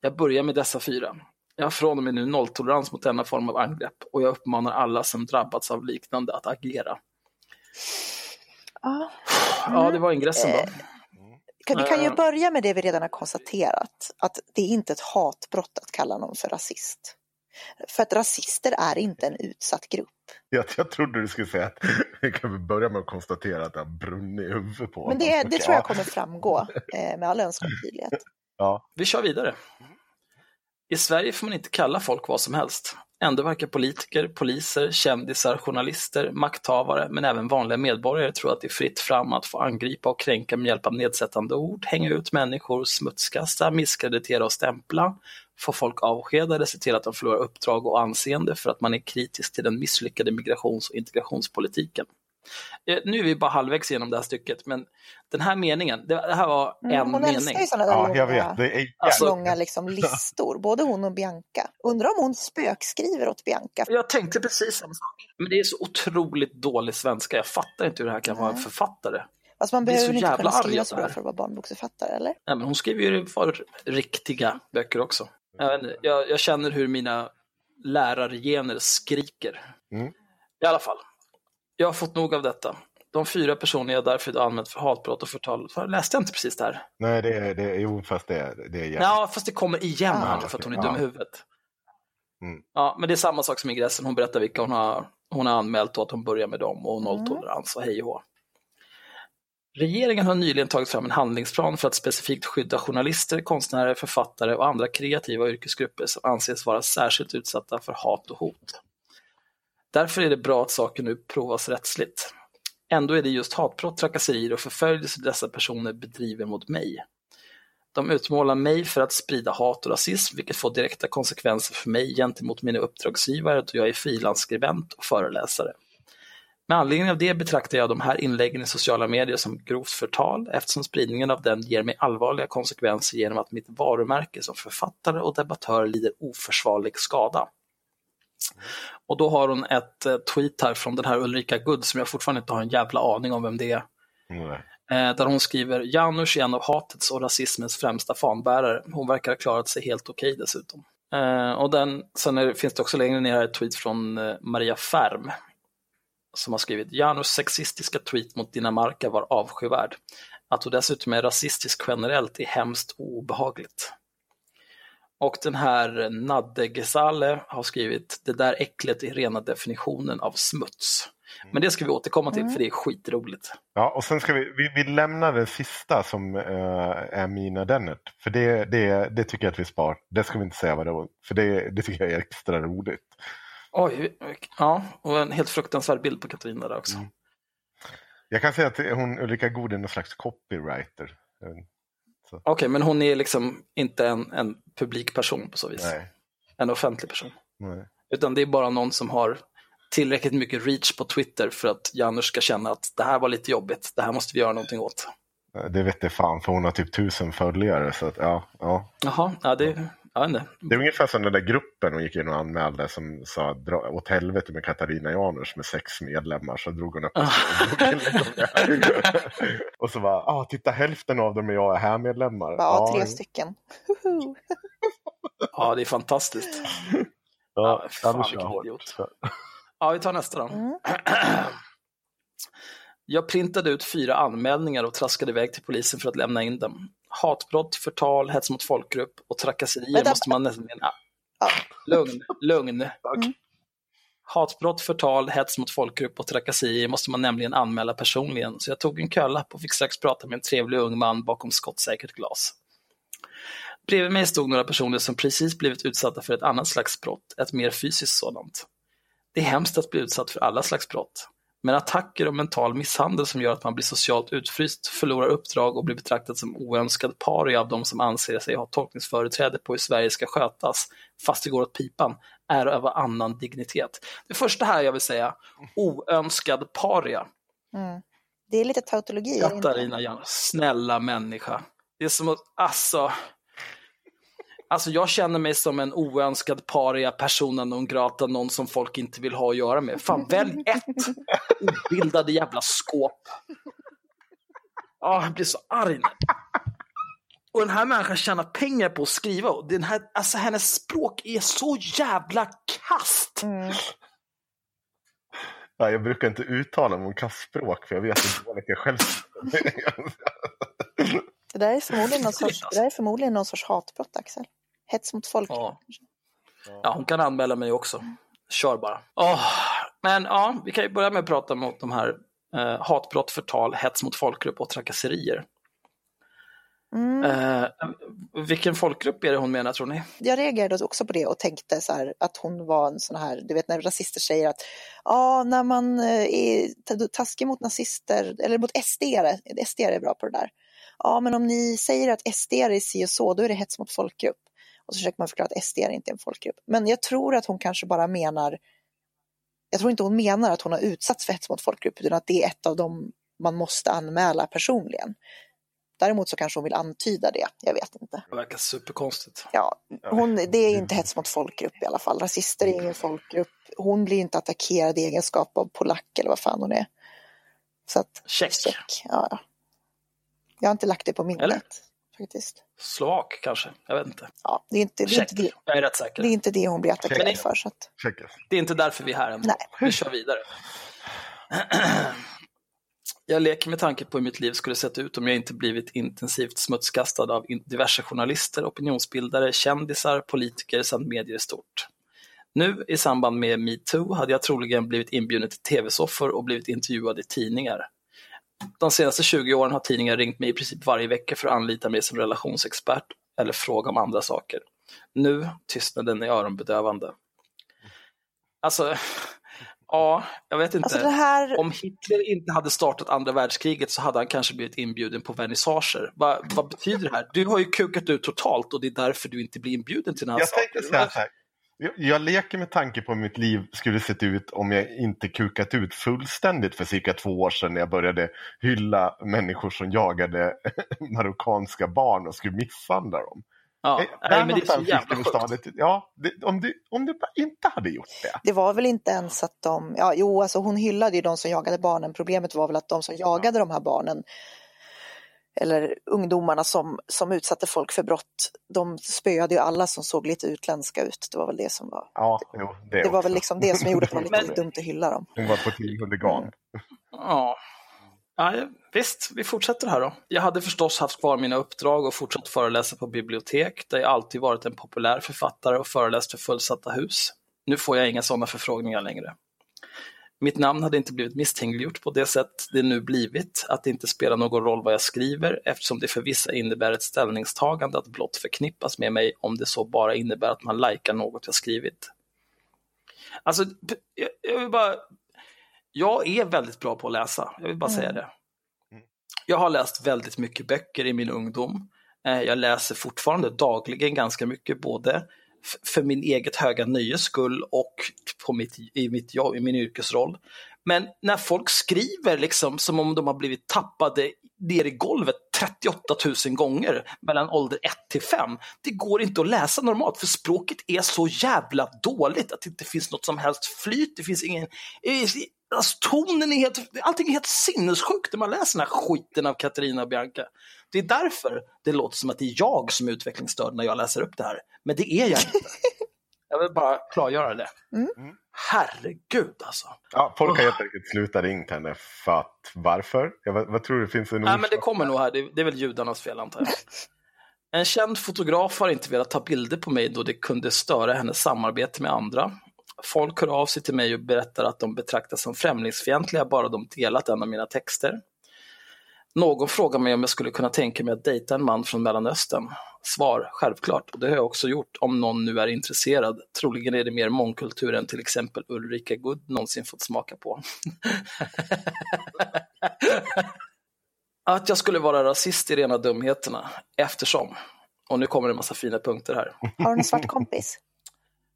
Jag börjar med dessa fyra. Jag har från och med nu nolltolerans mot denna form av angrepp och jag uppmanar alla som drabbats av liknande att agera. Ja. Ja, det var ingressen då. Kan- Vi kan ju Eh. börja med det vi redan har konstaterat, att det är inte ett hatbrott att kalla någon för rasist. För att rasister är inte en utsatt grupp. Jag, jag trodde du skulle säga att vi kan börja med att konstatera att det har brunnit i huvudet på Men det, det tror jag Ja. kommer framgå eh, med all önskvärd tydlighet. Ja. Vi kör vidare. I Sverige får man inte kalla folk vad som helst. Ändå verkar politiker, poliser, kändisar, journalister, makthavare men även vanliga medborgare tro att det är fritt fram att få angripa och kränka med hjälp av nedsättande ord, hänga ut människor, smutskasta, misskreditera och stämpla, få folk avskedade, se till att de förlorar uppdrag och anseende för att man är kritisk till den misslyckade migrations och integrationspolitiken. Eh, Nu är vi bara halvvägs igenom det här stycket, men den här meningen, det det här var en Mm, hon mening. älskar ju sådana där ja, långa, jag vet. Det är Alltså- långa liksom listor, både hon och Bianca. Undrar om hon spökskriver åt Bianca. Jag tänkte precis samma sak. Men det är så otroligt dålig svenska. Jag fattar inte hur det här kan vara en Nej. författare. Fast man behöver inte jävla kunna skriva så bra för att vara barnboksförfattare, eller? Nej, men hon skriver ju för riktiga böcker också. Jag, vet inte, jag, jag känner hur mina lärargener skriker. Mm. I alla fall, jag har fått nog av detta. De fyra personer jag därför anmält för hatbrott och förtal, för läste jag inte precis det här? Nej, det är, det är, jo, fast det är, det är jävligt. Ja, fast det kommer igen Ah, här för att hon är okej, dum i ja. huvudet. Mm. Ja, men det är samma sak som ingressen. Hon berättar vilka hon har, hon har anmält och att hon börjar med dem och nolltolerans och hej och hå. Regeringen har nyligen tagit fram en handlingsplan för att specifikt skydda journalister, konstnärer, författare och andra kreativa yrkesgrupper som anses vara särskilt utsatta för hat och hot. Därför är det bra att saken nu provas rättsligt. Ändå är det just hatbrott, trakasserier och förföljelse dessa personer bedriver mot mig. De utmålar mig för att sprida hat och rasism, vilket får direkta konsekvenser för mig gentemot mina uppdragsgivare då jag är frilansskribent och föreläsare. Med anledning av det betraktar jag de här inläggen i sociala medier som grovt förtal eftersom spridningen av den ger mig allvarliga konsekvenser genom att mitt varumärke som författare och debattör lider oförsvarlig skada. Och då har hon ett eh, tweet här från den här Ulrika Gudd som jag fortfarande inte har en jävla aning om vem det är. Nej. Eh, där hon skriver Janusz är en av hatets och rasismens främsta fanbärare. Hon verkar ha klarat sig helt okej dessutom. Eh, och den, sen är, finns det också längre ner här ett tweet från Maria Färm som har skrivit Janusz sexistiska tweet mot Dinamarca var avskyvärd. Att hon dessutom är rasistisk generellt är hemskt obehagligt. Och den här Nadde Ghezale har skrivit Det där äcklet är rena definitionen av smuts. Men det ska vi återkomma till för det är skitroligt. Ja, och sen ska vi, vi, vi lämnar det sista som eh, är Mina Dennert. För det, det, det tycker jag att vi spar. Det ska vi inte säga vad det var. För det, det tycker jag är extra roligt. Oj, ja, och en helt fruktansvärd bild på Katarina där också. Jag kan säga att hon, Ulrika God är någon slags copywriter. Eh, Okej, men hon är liksom inte en, en publik person på så vis. Nej. En offentlig person. Nej. Utan det är bara någon som har tillräckligt mycket reach på Twitter för att Janusz ska känna att det här var lite jobbigt, det här måste vi göra någonting åt. Det vet jag fan, för hon har typ tusen följare. Så att, ja, ja. Jaha, ja det, jag. Det är ungefär som den där gruppen hon gick in och anmälde som sa dra åt helvete med Katarina Janouch med sex medlemmar. Så drog hon upp och. Och så bara, ah, titta hälften av dem är jag är här medlemmar. Ja, tre stycken. Ja, det är fantastiskt. Ja, fan, ja, vi vilken idiot. Ja, vi tar nästa då. Mm. Jag printade ut fyra anmälningar och traskade iväg till polisen för att lämna in dem. Hatbrott, förtal, hets mot folkgrupp och trakasserier Vänta. måste man nästan... Ah, Ja. lugn, lugn. Mm. Hatbrott, förtal, hets mot folkgrupp och trakasserier måste man nämligen anmäla personligen, så jag tog en kölapp och fick strax prata med en trevlig ung man bakom skottsäkert glas. Bredvid mig stod några personer som precis blivit utsatta för ett annat slags brott, ett mer fysiskt sådant. Det är hemskt att bli utsatt för alla slags brott. Men attacker och mental misshandel som gör att man blir socialt utfryst, förlorar uppdrag och blir betraktad som oönskad paria av de som anser sig ha tolkningsföreträde på hur Sverige ska skötas, fast det går åt pipan, är av annan dignitet. Det första här jag vill säga, oönskad paria. Mm. Det är lite tautologi. Katarina snälla människa. Det är som att, alltså, alltså jag känner mig som en oönskad paria, persona non grata, någon som folk inte vill ha att göra med. Fan, välj ett! Obildade jävla skåp. Ja, jag blir så arg nu. Och den här människan tjänar pengar på att skriva och den här, alltså hennes språk är så jävla kast. Mm. Ja, jag brukar inte uttala mig om kastspråk för jag vet hur dåligt jag själv Det där är förmodligen någon sorts, det där är förmodligen någon sorts hatbrott, Axel. Hets mot folk. Ja. Ja, hon kan anmäla mig också. Kör bara. Åh, men ja, vi kan ju börja med att prata mot de här eh, hatbrott, förtal, hets mot folkgrupp och trakasserier. Mm. Eh, vilken folkgrupp är det hon menar tror ni? Jag reagerade också på det och tänkte så här att hon var en sån här, du vet när rasister säger att ja, när man eh, är taskig mot nazister, eller mot SD-are, SD är bra på det där. Ja, men om ni säger att SD är si och så, då är det hets mot folkgrupp. Och så försöker man förklara att SD är inte en folkgrupp. Men jag tror att hon kanske bara menar, jag tror inte hon menar att hon har utsatts för hets mot folkgrupp, utan att det är ett av dem man måste anmäla personligen. Däremot så kanske hon vill antyda det, jag vet inte. Det verkar superkonstigt. Ja, hon, det är inte hets mot folkgrupp i alla fall. Rasister är ingen folkgrupp. Hon blir inte attackerad i egenskap av polack eller vad fan hon är. Så att, Check. check. Ja. Jag har inte lagt det på minnet. Eller? Faktiskt. Slovak kanske? Jag vet inte. Ja, det, är inte, det, är Check. inte det, Jag är rätt säker. det är inte det hon blir attackerad för. Så att. Det är inte därför vi är här än. Nej. Vi kör vidare. Jag leker med tanke på hur mitt liv skulle sett ut om jag inte blivit intensivt smutskastad av diverse journalister, opinionsbildare, kändisar, politiker samt medier i stort. Nu i samband med metoo hade jag troligen blivit inbjuden till tv-soffor och blivit intervjuad i tidningar. De senaste 20 åren har tidningar ringt mig i princip varje vecka för att anlita mig som relationsexpert eller fråga om andra saker. Nu tystnaden är öronbedövande. Alltså, ja, jag vet inte. alltså det här, Om Hitler inte hade startat andra världskriget så hade han kanske blivit inbjuden på vernissager. Va, vad betyder det här? Du har ju kukat ut totalt och det är därför du inte blir inbjuden till den här Jag saken. tänkte säga så här. Jag, jag leker med tanke på hur mitt liv skulle sett ut om jag inte kukat ut fullständigt för cirka två år sedan när jag började hylla människor som jagade marockanska barn och skulle misshandla dem. Ja, Eh, nej, men det är så jävla sjukt. Ja, det, om, du, om du bara inte hade gjort det. det var väl inte ens att de, ja jo alltså hon hyllade ju de som jagade barnen. Problemet var väl att de som jagade de här barnen eller ungdomarna som, som utsatte folk för brott, de spöade ju alla som såg lite utländska ut. Det var väl det som var, Ja, jo, det, det var väl liksom det som gjorde att det var lite Men- dumt att hylla dem. Hon var på till huligan. Ja. Ja, visst, vi fortsätter här då. Jag hade förstås haft kvar mina uppdrag och fortsatt föreläsa på bibliotek där jag alltid varit en populär författare och föreläst för fullsatta hus. Nu får jag inga sådana förfrågningar längre. Mitt namn hade inte blivit misstänkliggjort på det sätt det nu blivit, att det inte spelar någon roll vad jag skriver eftersom det för vissa innebär ett ställningstagande att blott förknippas med mig om det så bara innebär att man likar något jag skrivit. Alltså, jag, jag vill bara... Jag är väldigt bra på att läsa, jag vill bara säga det. Jag har läst väldigt mycket böcker i min ungdom. Eh, Jag läser fortfarande dagligen ganska mycket, både för min eget höga nöjes skull och på mitt, i, mitt ja, i min yrkesroll. Men när folk skriver liksom som om de har blivit tappade ner i golvet 38 000 gånger mellan ålder 1 till 5. Det går inte att läsa normalt för språket är så jävla dåligt att det inte finns något som helst flyt. Det finns ingen... Alltså, tonen är helt... Allting är helt sinnessjukt när man läser den här skiten av Katarina och Bianca. Det är därför det låter som att det är jag som är utvecklingsstörd när jag läser upp det här. Men det är jag inte. Jag vill bara klargöra det. Herregud alltså. Ja, folk har helt enkelt slutat ringt henne för att varför? Ja, vad, vad tror du finns en Nej, orsak? men det kommer nog här. Det, det är väl judarnas fel antar jag. En känd fotograf har inte velat ta bilder på mig då det kunde störa hennes samarbete med andra. Folk hör av sig till mig och berättar att de betraktas som främlingsfientliga bara de delat en av mina texter. Någon frågar mig om jag skulle kunna tänka mig att dejta en man från Mellanöstern. Svar, självklart, och det har jag också gjort om någon nu är intresserad. Troligen är det mer mångkultur än till exempel Ulrika Good någonsin fått smaka på. Att jag skulle vara rasist i rena dumheterna, eftersom, och nu kommer det en massa fina punkter här. Har hon en svart kompis?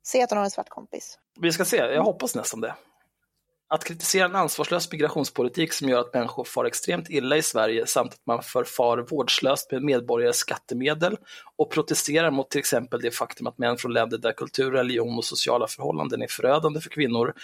Se att hon har en svart kompis. Vi ska se, jag hoppas nästan det. Att kritisera en ansvarslös migrationspolitik som gör att människor far extremt illa i Sverige samt att man förfar vårdslöst med medborgares skattemedel och protesterar mot till exempel det faktum att män från länder där kultur, religion och sociala förhållanden är förödande för kvinnor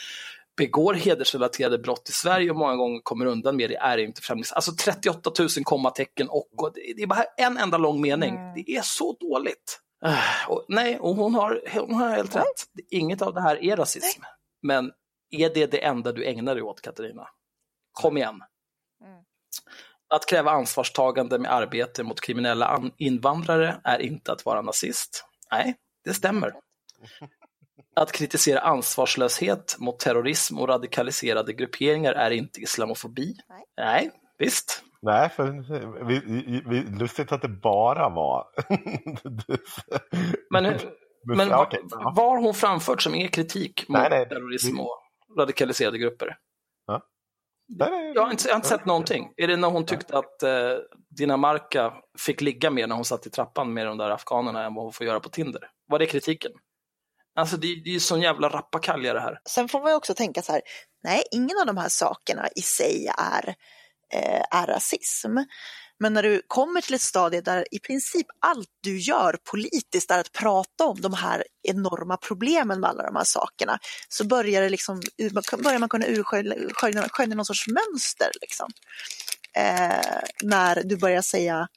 begår hedersrelaterade brott i Sverige och många gånger kommer undan med det är inte främlings... Alltså 38 000 kommatecken och, och det är bara en enda lång mening. Det är så dåligt. Ah, Och, nej, och hon har, hon har helt rätt. Inget av det här är rasism. Men är det det enda du ägnar dig åt, Katarina? Kom igen. Att kräva ansvarstagande med arbete mot kriminella an- invandrare är inte att vara nazist. Nej, det stämmer. Att kritisera ansvarslöshet mot terrorism och radikaliserade grupperingar är inte islamofobi. Nej. Nej, visst. Nej, för vi, vi, lustigt att det bara var... Men, hur- men ja, vad, har hon framfört som är kritik mot Nej, nej, terrorism och radikaliserade grupper? Nej, nej, Jag har inte, jag har inte sett någonting. Är det när hon tyckte att eh, Dinamarca fick ligga mer när hon satt i trappan med de där afghanerna än vad hon får göra på Tinder? Var det kritiken? Alltså det, det är ju sån jävla rappakalja det här. Sen får man ju också tänka så här, nej, ingen av de här sakerna i sig är, eh, är rasism. Men när du kommer till ett stadie där i princip allt du gör politiskt är att prata om de här enorma problemen med alla de här sakerna, så börjar, det liksom, börjar man kunna urskölja skölja- skönja någon sorts mönster. Liksom. Eh, när du börjar säga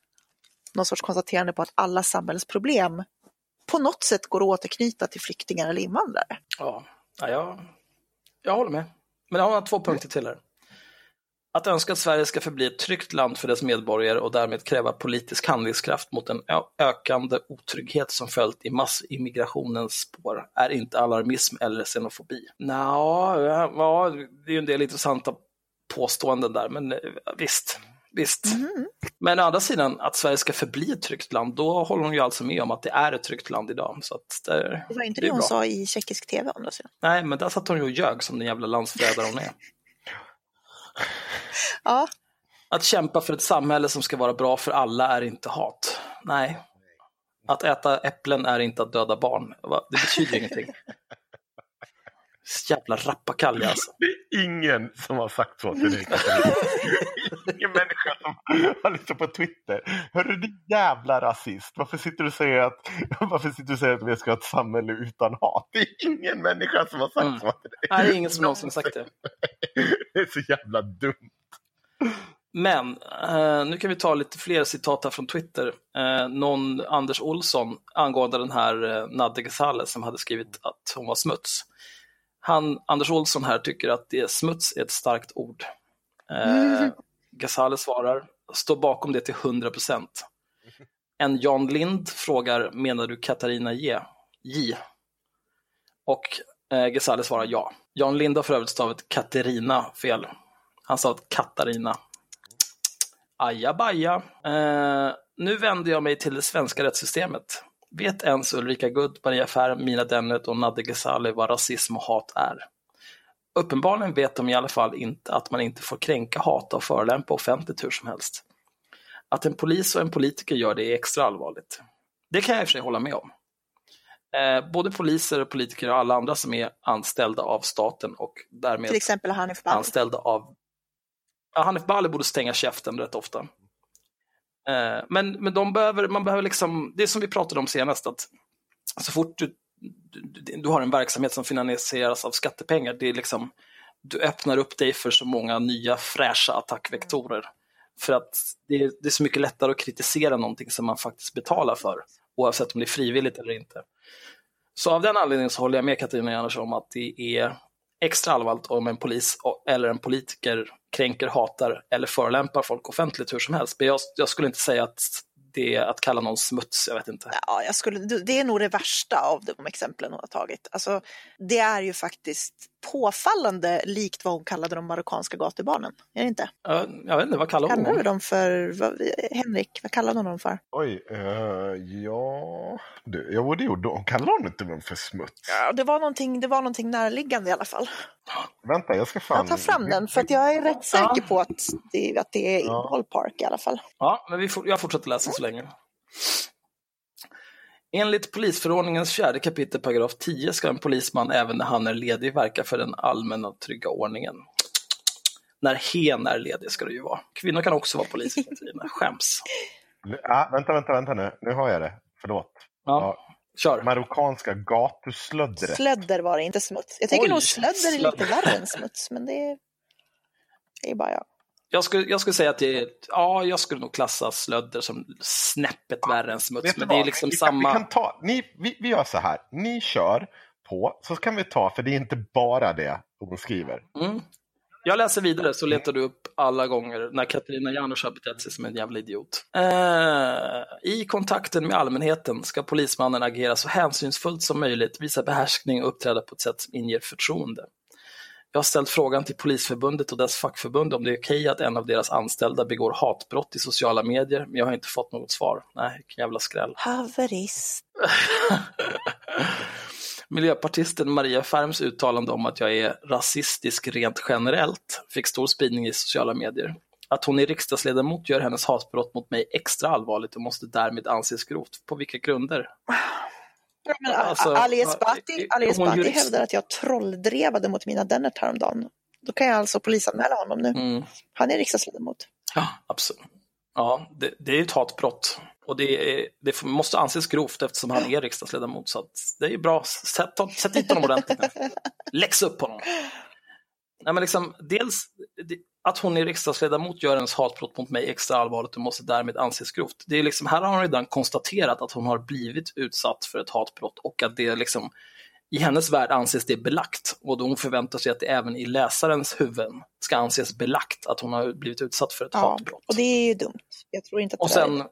någon sorts konstaterande på att alla samhällsproblem på något sätt går att återknyta till flyktingar eller invandrare. Ja, ja jag, jag håller med. Men jag har två punkter till här. Att önska att Sverige ska förbli ett tryggt land för dess medborgare och därmed kräva politisk handlingskraft mot en ö- ökande otrygghet som följt i massimmigrationens spår är inte alarmism eller xenofobi. Nå, ja, det är ju en del intressanta påståenden där, men eh, visst. Visst. Men å andra sidan, att Sverige ska förbli ett tryggt land, då håller hon ju alltså med om att det är ett tryggt land idag. Så det, Det var inte det det, hon bra. sa i tjeckisk tv andra sidan. Nej, men där satt hon ju och ljög som den jävla landsförrädare hon är. Ja, Att kämpa för ett samhälle som ska vara bra för alla är inte hat. Nej. Att äta äpplen är inte att döda barn. Det betyder ingenting. Jävla rappakalja alltså. Det är ingen som har sagt så till dig. Ingen människa som har lyssnat på Twitter. Hörru din jävla rasist. Varför sitter du och säger att, varför sitter du och säger att vi ska ha ett samhälle utan hat? Det är ingen människa som har sagt Mm. så. Nej, det är ingen som någonsin har sagt det. Det är så jävla dumt. Men eh, nu kan vi ta lite fler citat här från Twitter. Eh, någon Anders Olsson angående den här eh, Nadde Ghazaleh som hade skrivit att hon var smuts. Han, Anders Olsson här tycker att det är smuts är ett starkt ord. Eh, Ghazaleh svarar, står bakom det till 100 procent. En Jan Lind frågar, menar du Katarina J? J. Och eh, Ghazaleh svarar ja. Jan Lind har för övrigt stavat Katarina fel. Han sa att Katarina. Ajabaja. Eh, nu vänder jag mig till det svenska rättssystemet. Vet ens Ulrika Gudd, Maria Färm, Mina Dennert och Nadde Ghazaleh vad rasism och hat är? Uppenbarligen vet de i alla fall inte att man inte får kränka, hata och förolämpa offentligt hur som helst. Att en polis och en politiker gör det är extra allvarligt. Det kan jag i och för sig hålla med om. Eh, både poliser, politiker och alla andra som är anställda av staten och därmed till exempel Hanif Bali. anställda av... Ja, Hanif Bali borde stänga käften rätt ofta. Eh, men men de behöver, man behöver liksom, det är som vi pratade om senast, att så fort du, du, har en verksamhet som finansieras av skattepengar, det är liksom, du öppnar upp dig för så många nya fräscha attackvektorer. För att det är, det är så mycket lättare att kritisera någonting som man faktiskt betalar för, oavsett om det är frivilligt eller inte. Så av den anledningen så håller jag med Katarina Janouch om att det är extra allvarligt om en polis eller en politiker kränker, hatar eller förolämpar folk offentligt hur som helst. Men jag, jag skulle inte säga att det att kalla någon smuts, jag vet inte. Ja, jag skulle, det är nog det värsta av de exemplen hon har tagit. Alltså, det är ju faktiskt påfallande likt vad hon kallade de marockanska gatubarnen. Är det inte? Jag, jag vet inte, vad kallar hon dem? dem för, vad, Henrik, vad kallade hon dem för? Oj, eh, ja... Du, jo, det gjorde hon. Kallar hon inte dem för smuts? Ja, det var någonting, det var någonting närliggande i alla fall. Vänta, jag ska fan... Jag tar fram den för att jag är rätt säker på att det, att det är i Ja. ballpark i alla fall. Ja, men vi får, jag fortsätter läsa så länge. Enligt polisförordningens fjärde kapitel paragraf 10 ska en polisman även när han är ledig verka för den allmänna och trygga ordningen. När hen är ledig ska det ju vara. Kvinnor kan också vara poliser. Katarina. Skäms. Ah, vänta, vänta, vänta nu. Nu har jag det. Förlåt. Ja, kör. Marockanska gatuslöddret. Slödder var det, inte smuts. Jag tycker Oj, nog slödder är lite värre än smuts, men det är, det är bara jag. Jag skulle, jag skulle säga att det är, ja, jag skulle nog klassa slödder som snäppet värre än smuts. Men det är liksom vi samma... Vi, kan ta, ni, vi, vi gör så här. Ni kör på, så kan vi ta, för det är inte bara det hon skriver. Mm. Jag läser vidare så letar du upp alla gånger när Katarina Janouch har betett sig som en jävla idiot. Eh, I kontakten med allmänheten ska polismannen agera så hänsynsfullt som möjligt, visa behärskning och uppträda på ett sätt som inger förtroende. Jag har ställt frågan till Polisförbundet och dess fackförbund om det är okej att en av deras anställda begår hatbrott i sociala medier, men jag har inte fått något svar. Nej, vilken jävla skräll. Haverist. Miljöpartisten Maria Färms uttalande om att jag är rasistisk rent generellt fick stor spridning i sociala medier. Att hon är riksdagsledamot gör hennes hatbrott mot mig extra allvarligt och måste därmed anses grovt. På vilka grunder? Men Alltså, Ali Esbati, Ali Esbati hävdar att jag trolldrevade mot mina Dennert häromdagen. Då kan jag alltså polisanmäla honom nu. Mm. Han är riksdagsledamot. Ja, absolut. Ja, det, det är ett hatbrott. Och det, är, det måste anses grovt eftersom han är riksdagsledamot. Så det är bra. Sätt, sätt dit honom ordentligt nu. Läx upp honom. Nej, men liksom, dels att hon är riksdagsledamot gör ens hatbrott mot mig extra allvarligt och måste därmed anses grovt. Det är liksom, här har hon redan konstaterat att hon har blivit utsatt för ett hatbrott och att det liksom i hennes värld anses det belagt och då hon förväntar sig att det även i läsarens huvuden ska anses belagt att hon har blivit utsatt för ett Ja, hatbrott. och det är ju dumt. Jag tror inte att Och sen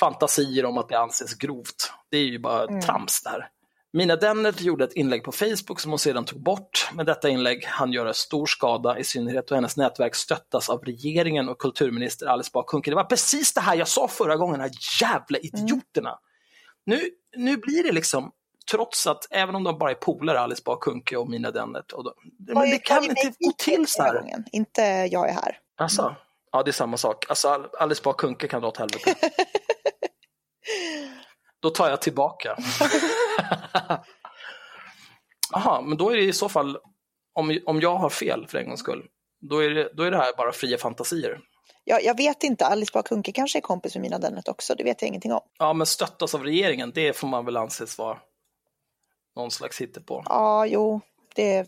fantasier om att det anses grovt. Det är ju bara Mm. trams där. Mina Dennert gjorde ett inlägg på Facebook som hon sedan tog bort. Men detta inlägg han göra stor skada, i synnerhet då hennes nätverk stöttas av regeringen och kulturminister Alice Bah Kuhnke. Det var precis det här jag sa förra gången, de här jävla idioterna. Nu, nu blir det liksom, trots att, även om de bara är polare, Alice Bah Kuhnke och Mina Dennert, och de, men det kan inte gå till så här. gången. Inte jag är här. Alltså, ja, det är samma sak. Alltså, Al- Alice Bah Kuhnke kan dra åt helvete. Då tar jag tillbaka. Jaha, men då är det i så fall, om, om jag har fel för en gångs skull, då är det, då är det här bara fria fantasier. Jag, jag vet inte, Alice Bah Kuhnke kanske är kompis med mina Dennert också, det vet jag ingenting om. Ja, men stöttas av regeringen, det får man väl anses vara någon slags hittepå. Ja, jo, det,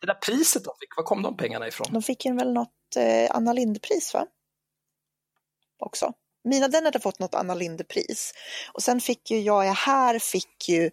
Det där priset de fick, var kom de pengarna ifrån? de fick ju väl något eh, Anna Lindh-pris va? Också. Mina Dennert har fått något Anna Lindh-pris. Och sen fick ju Jag är här fick ju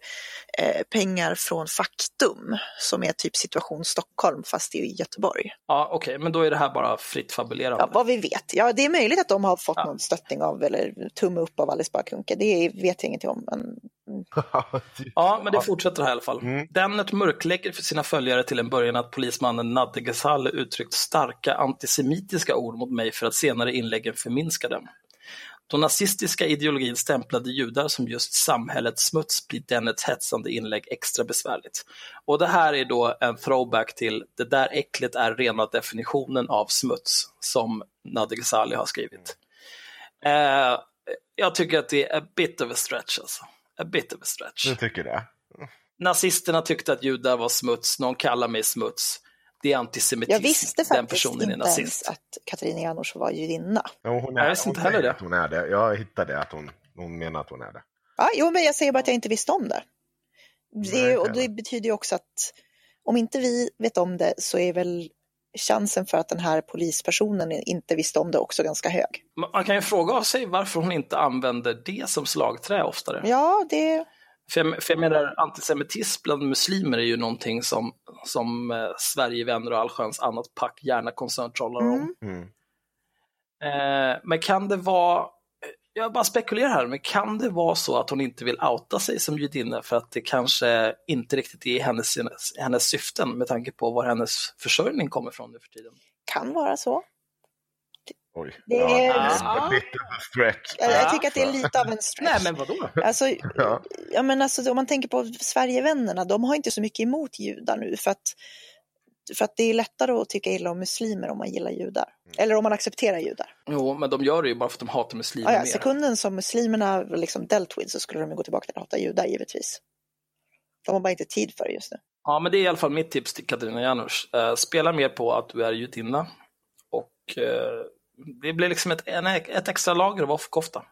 eh, pengar från Faktum som är typ Situation Stockholm fast det är i Göteborg. Ja, okej, men då är det här bara fritt fabulerande. Ja, vad vi vet. Ja, det är möjligt att de har fått Ja. någon stöttning av eller tumme upp av Alice Bah Kuhnke. Det vet jag ingenting om. Men Ja, men det fortsätter här i alla fall. Mm. Dennert mörklägger för sina följare till en början att polismannen Nadde Ghazali uttryckt starka antisemitiska ord mot mig för att senare inläggen förminska dem. Då nazistiska ideologin stämplade judar som just samhällets smuts blir Dennerts hetsande inlägg extra besvärligt. Och det här är då en throwback till det där äcklet är rena definitionen av smuts som Nadde Ghazali har skrivit. Eh, jag tycker att det är a bit of a stretch alltså. A bit of a stretch. Du tycker det? Nazisterna tyckte att judar var smuts, någon kallar mig smuts. Det är antisemitism. jag visste Den faktiskt personen är inte ens nazist. att Katarina Janouch var judinna. Ja, hon Jag visste inte heller det. Att hon är det. Jag hittade att hon, hon menar att hon är det. Ja, jo, men jag säger bara att jag inte visste om det. det Nej, och det betyder ju också att om inte vi vet om det så är väl chansen för att den här polispersonen inte visste om det också ganska hög. Man kan ju fråga sig varför hon inte använder det som slagträ oftare. Ja, det, För jag, för jag menar, antisemitism bland muslimer är ju någonting som, som eh, Sverigevänner och allsköns annat pack gärna koncerntrollar om. Mm. Mm. Eh, men kan det vara, jag bara spekulerar här, men kan det vara så att hon inte vill outa sig som judinna för att det kanske inte riktigt är hennes, hennes syften med tanke på var hennes försörjning kommer ifrån nu för tiden? Kan vara så. Oj. Det ja, är- Ja. lite of a stretch. Jag, jag tycker att det är lite av en stretch. Nej, men vadå? Alltså, Ja. ja, men alltså, om man tänker på Sverigevännerna, de har inte så mycket emot judar nu för att, för att det är lättare att tycka illa om muslimer om man gillar judar. Eller om man accepterar judar. Jo, men de gör det ju bara för att de hatar muslimer Ja, ja, sekunden som muslimerna liksom dealt with så skulle de ju gå tillbaka till att hata judar givetvis. De har bara inte tid för det just nu. Ja, men det är i alla fall mitt tips till Katarina Janouch. Eh, spela mer på att du är judinna och eh, det blir liksom ett, en, ett extra lager av offerkofta.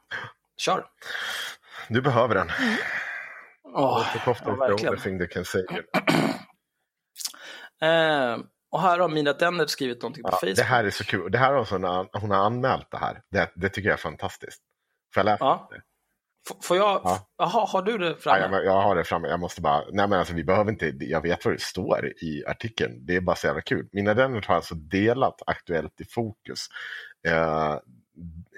Kör! Du behöver den. Åh, Offerkofta ja, is the only thing that can save you. Eh, och här har Mina Denner skrivit någonting på Ja, Facebook. det här är så kul. Det här har hon, hon har anmält det här. Det, det tycker jag är fantastiskt. Får jag läsa Ja. det? F- Får jag? Ja. Jaha, har du det Ja, framme? jag, jag har det framme. Jag måste bara... Nej, men alltså, vi behöver inte... Jag vet vad det står i artikeln. Det är bara så jävla kul. Mina Dennert har alltså delat Aktuellt i fokus. Eh,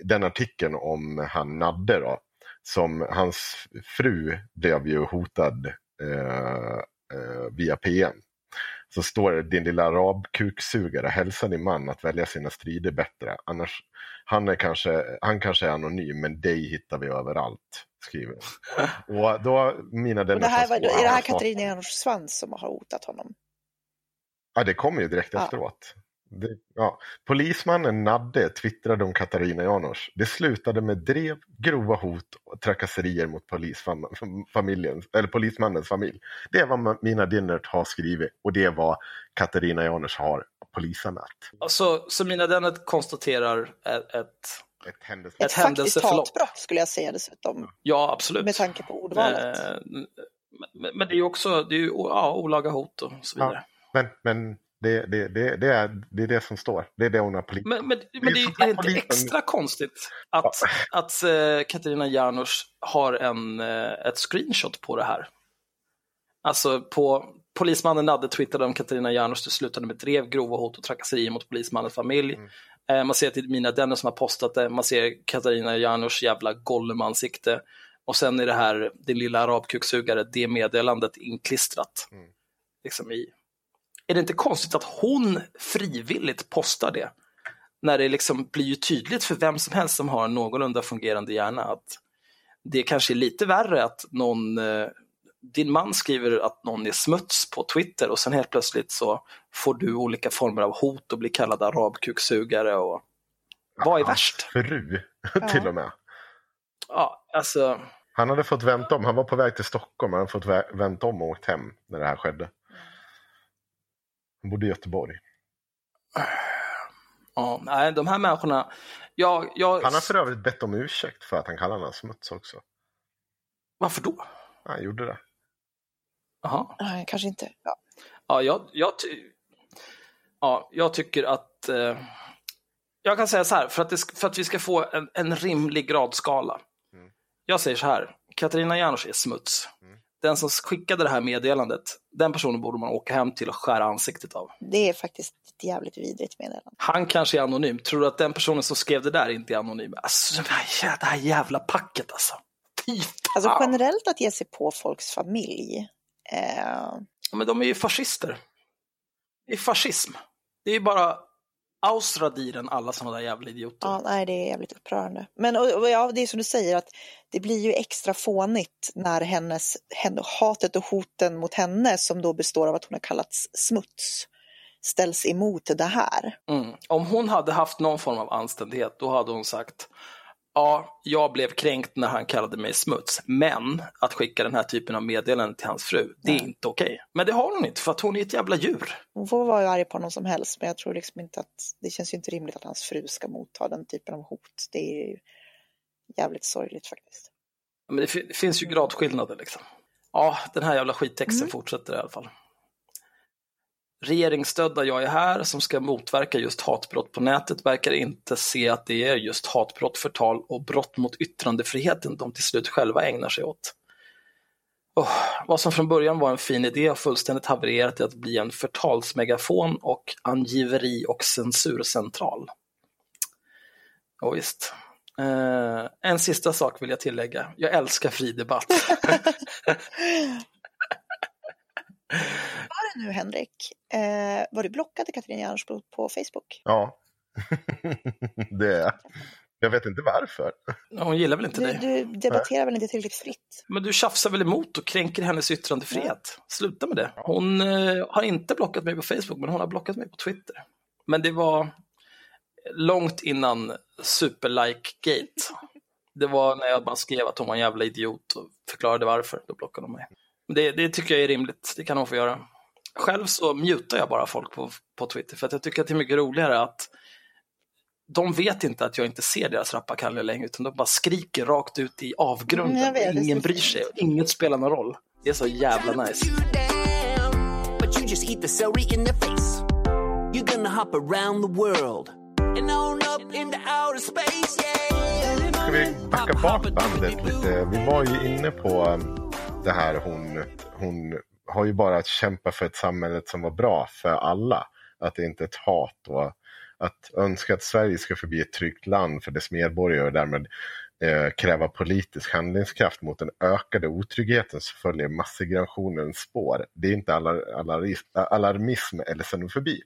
den artikeln om han Nadde då. Som hans fru blev ju hotad eh, eh, via PM. Så står det, din lilla arabkuksugare, hälsa din man att välja sina strider bättre. Annars, han, är kanske, han kanske är anonym, men dig hittar vi överallt. Skriver. Och då, mina Och det här, var, två är det här Katarina Janouch Svans som har hotat honom? Ja, det kommer ju direkt Ja. efteråt. Det, ja. Polismannen Nadde twittrade om Katarina Janouch. Det slutade med drev, grova hot och trakasserier mot polisfamiljen, eller polismannens familj. Det är vad mina Dinnert har skrivit och det är vad Katarina Janouch har polisanmält. Så, så Mina Denner konstaterar ett, ett Ett händelse. Ett Ett, faktiskt hatbrott skulle jag säga dessutom, ja, absolut. med tanke på ordvalet. Eh, men, men det är ju också det är ju, ja, olaga hot och så vidare. Men, men det, det, det, det, är, det är det som står. Det är det hon har polis... Men, men, men det är, är inte extra konstigt att, att eh, Katarina Janouch har en, eh, ett screenshot på det här? Alltså på polismannen Nadde twittrade om Katarina Janouch, det slutade med drev, grova hot och trakasserier mot polismannens familj. Mm. Eh, man ser att det är Mina Denner som har postat det, man ser Katarina Janouchs jävla Gollum-ansikte. Och sen är det här, din lilla arabkuksugare, det meddelandet inklistrat. Mm. Liksom i. Är det inte konstigt att hon frivilligt postar det? När det liksom blir ju tydligt för vem som helst som har en någorlunda fungerande hjärna att det kanske är lite värre att någon, eh, din man skriver att någon är smuts på Twitter och sen helt plötsligt så får du olika former av hot och blir kallad arabkuksugare och vad är värst? Fru, till och med. Ja, alltså, Han hade fått vänta om. Han var på väg till Stockholm. Han hade fått vä- vänta om och åkt hem när det här skedde. Han bodde i Göteborg. ja, nej, de här människorna, jag, jag, Han har för övrigt bett om ursäkt för att han kallar honom smuts också. varför då? Han gjorde det. Jaha. Nej, kanske inte. Ja. Ja, jag, jag, ty- ja, jag tycker att... Eh, jag kan säga så här, för att, det, för att vi ska få en, en rimlig gradskala. Mm. Jag säger så här, Katarina Janouch är smuts. Mm. Den som skickade det här meddelandet, den personen borde man åka hem till och skära ansiktet av. Det är faktiskt ett jävligt vidrigt meddelande. Han kanske är anonym. Tror du att den personen som skrev det där inte är anonym? Alltså, det här, jävla packet alltså. Alltså generellt att ge sig på folks familj. Eh, Ja, Men de är ju fascister. Det är fascism. Det är ju bara Ausradieren alla sådana där jävla idioter. ja, nej, det är jävligt upprörande. Men och, och, ja, det är som du säger att det blir ju extra fånigt när hennes, henne, hatet och hoten mot henne som då består av att hon har kallats smuts ställs emot det här. Mm. Om hon hade haft någon form av anständighet, då hade hon sagt Ja, jag blev kränkt när han kallade mig smuts, men att skicka den här typen av meddelanden till hans fru, det är inte okej. Men det har hon inte, för att hon är ett jävla djur. Hon får vara arg på honom som helst, men jag tror liksom inte att det känns inte rimligt att hans fru ska motta den typen av hot. Det är ju jävligt sorgligt faktiskt. Men det, det finns ju gradskillnader liksom. Ja, den här jävla skittexten fortsätter i alla fall. Regeringsstödda Jag är här som ska motverka just hatbrott på nätet verkar inte se att det är just hatbrott, förtal och brott mot yttrandefriheten de till slut själva ägnar sig åt. Oh, vad som från början var en fin idé har fullständigt havererat till att bli en förtalsmegafon och angiveri och censurcentral. Ja, visst. Eh, en sista sak vill jag tillägga. Jag älskar fri debatt. Var det nu Henrik? Eh, var du blockad Katarina Jarnsbo på Facebook? Ja, det är jag. vet inte varför. Hon gillar väl inte Du, dig? du debatterar väl inte tillräckligt fritt? Men du tjafsar väl emot och kränker hennes yttrandefrihet? Sluta med det. Hon eh, har inte blockat mig på Facebook, men hon har blockat mig på Twitter. Men det var långt innan superlike-gate. Det var när jag bara skrev att hon var en jävla idiot och förklarade varför. Då blockade hon mig. Det, det tycker jag är rimligt. Det kan hon få göra. Själv så mutar jag bara folk på, på Twitter för att jag tycker att det är mycket roligare att de vet inte att jag inte ser deras rappakalja längre utan de bara skriker rakt ut i avgrunden. Mm, jag vet, Ingen bryr sig och inget spelar någon roll. Det är så jävla nice. Ska vi backa bak bandet lite? Vi var ju inne på um, det här hon, hon har ju bara att kämpa för ett samhälle som var bra för alla. Att det inte är ett hat och att önska att Sverige ska förbli ett tryggt land för dess medborgare och därmed eh, kräva politisk handlingskraft mot den ökade otryggheten som följer masssegregationens spår. Det är inte alar, alarmism eller xenofobi.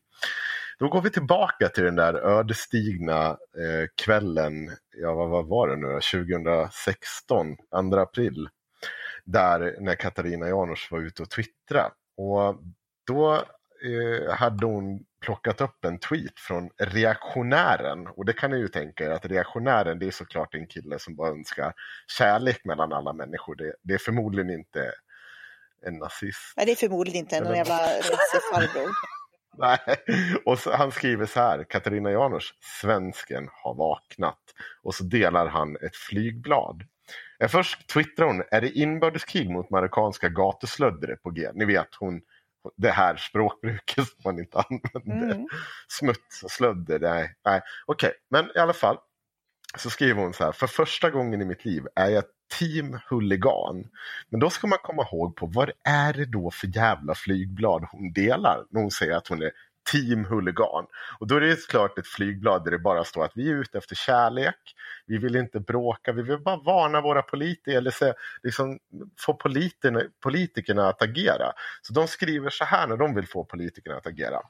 Då går vi tillbaka till den där ödesdigra eh, kvällen, ja vad, vad var det nu 2016, 2 april. Där när Katarina Janouch var ute och twittrade. Och då eh, hade hon plockat upp en tweet från reaktionären. Och det kan ni ju tänka er att reaktionären det är såklart en kille som bara önskar kärlek mellan alla människor. Det, det är förmodligen inte en nazist. Nej, det är förmodligen inte någon Eller- jävla risig farbror. Nej, och så, han skriver så här, Katarina Janouch, svensken har vaknat. Och så delar han ett flygblad. Eh, Först twittrar hon, är det inbördeskrig mot marockanska gatuslöddare på G? Ni vet, hon, det här språkbruket som man inte använder. Mm. Smuts och slödder, nej. nej. Okej, men i alla fall. Så skriver hon så här, för första gången i mitt liv är jag team huligan. Men då ska man komma ihåg på vad är det då för jävla flygblad hon delar när hon säger att hon är team huligan. Och då är det klart ett flygblad där det bara står att vi är ute efter kärlek, vi vill inte bråka, vi vill bara varna våra politiker eller se, liksom, få politikerna, politikerna att agera. Så de skriver så här när de vill få politikerna att agera.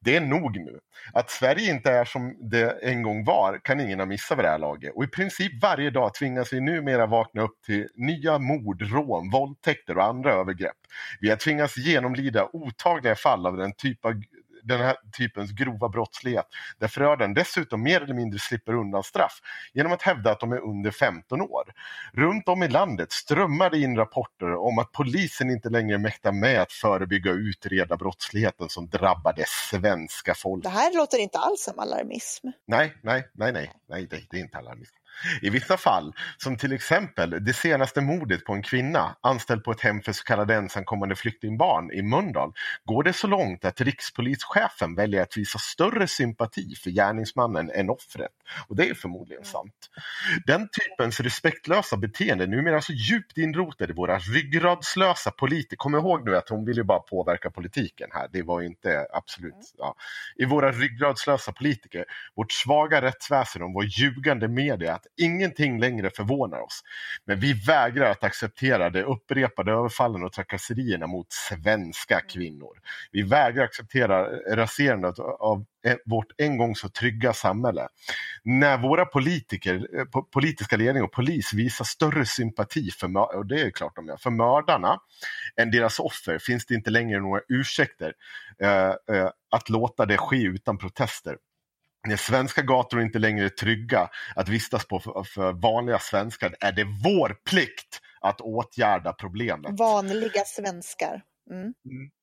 Det är nog nu. Att Sverige inte är som det en gång var kan ingen ha missat vid det här laget. Och i princip varje dag tvingas vi numera vakna upp till nya mord, rån, våldtäkter och andra övergrepp. Vi har tvingats genomlida otaliga fall av den, typ av, den här typens grova brottslighet där förövaren dessutom mer eller mindre slipper undan straff genom att hävda att de är under 15 år. Runt om i landet strömmar det in rapporter om att polisen inte längre mäktar med att förebygga och utreda brottsligheten som drabbar det svenska folket. Det här låter inte alls som alarmism. Nej, nej, nej, nej, nej, det, det är inte alarmism. I vissa fall, som till exempel det senaste mordet på en kvinna anställd på ett hem för så kallade ensamkommande flyktingbarn i Mölndal, går det så långt att rikspolischefen väljer att visa större sympati för gärningsmannen än offret. Och det är förmodligen sant. Den typens respektlösa beteende är numera så djupt inrotade i våra ryggradslösa politiker. Kom ihåg nu att hon vill ju bara påverka politiken här. Det var ju inte absolut... Ja. I våra ryggradslösa politiker, vårt svaga rättsväsen och vår ljugande media att ingenting längre förvånar oss. Men vi vägrar att acceptera de upprepade överfallen och trakasserierna mot svenska kvinnor. Vi vägrar acceptera raserandet av eh, vårt en gång så trygga samhälle. När våra politiker, eh, po- politiska ledning och polis visar större sympati för, och det är klart de gör, för mördarna än deras offer finns det inte längre några ursäkter eh, eh, att låta det ske utan protester. När svenska gator inte längre är trygga att vistas på för, för vanliga svenskar är det vår plikt att åtgärda problemet. Vanliga svenskar. Mm.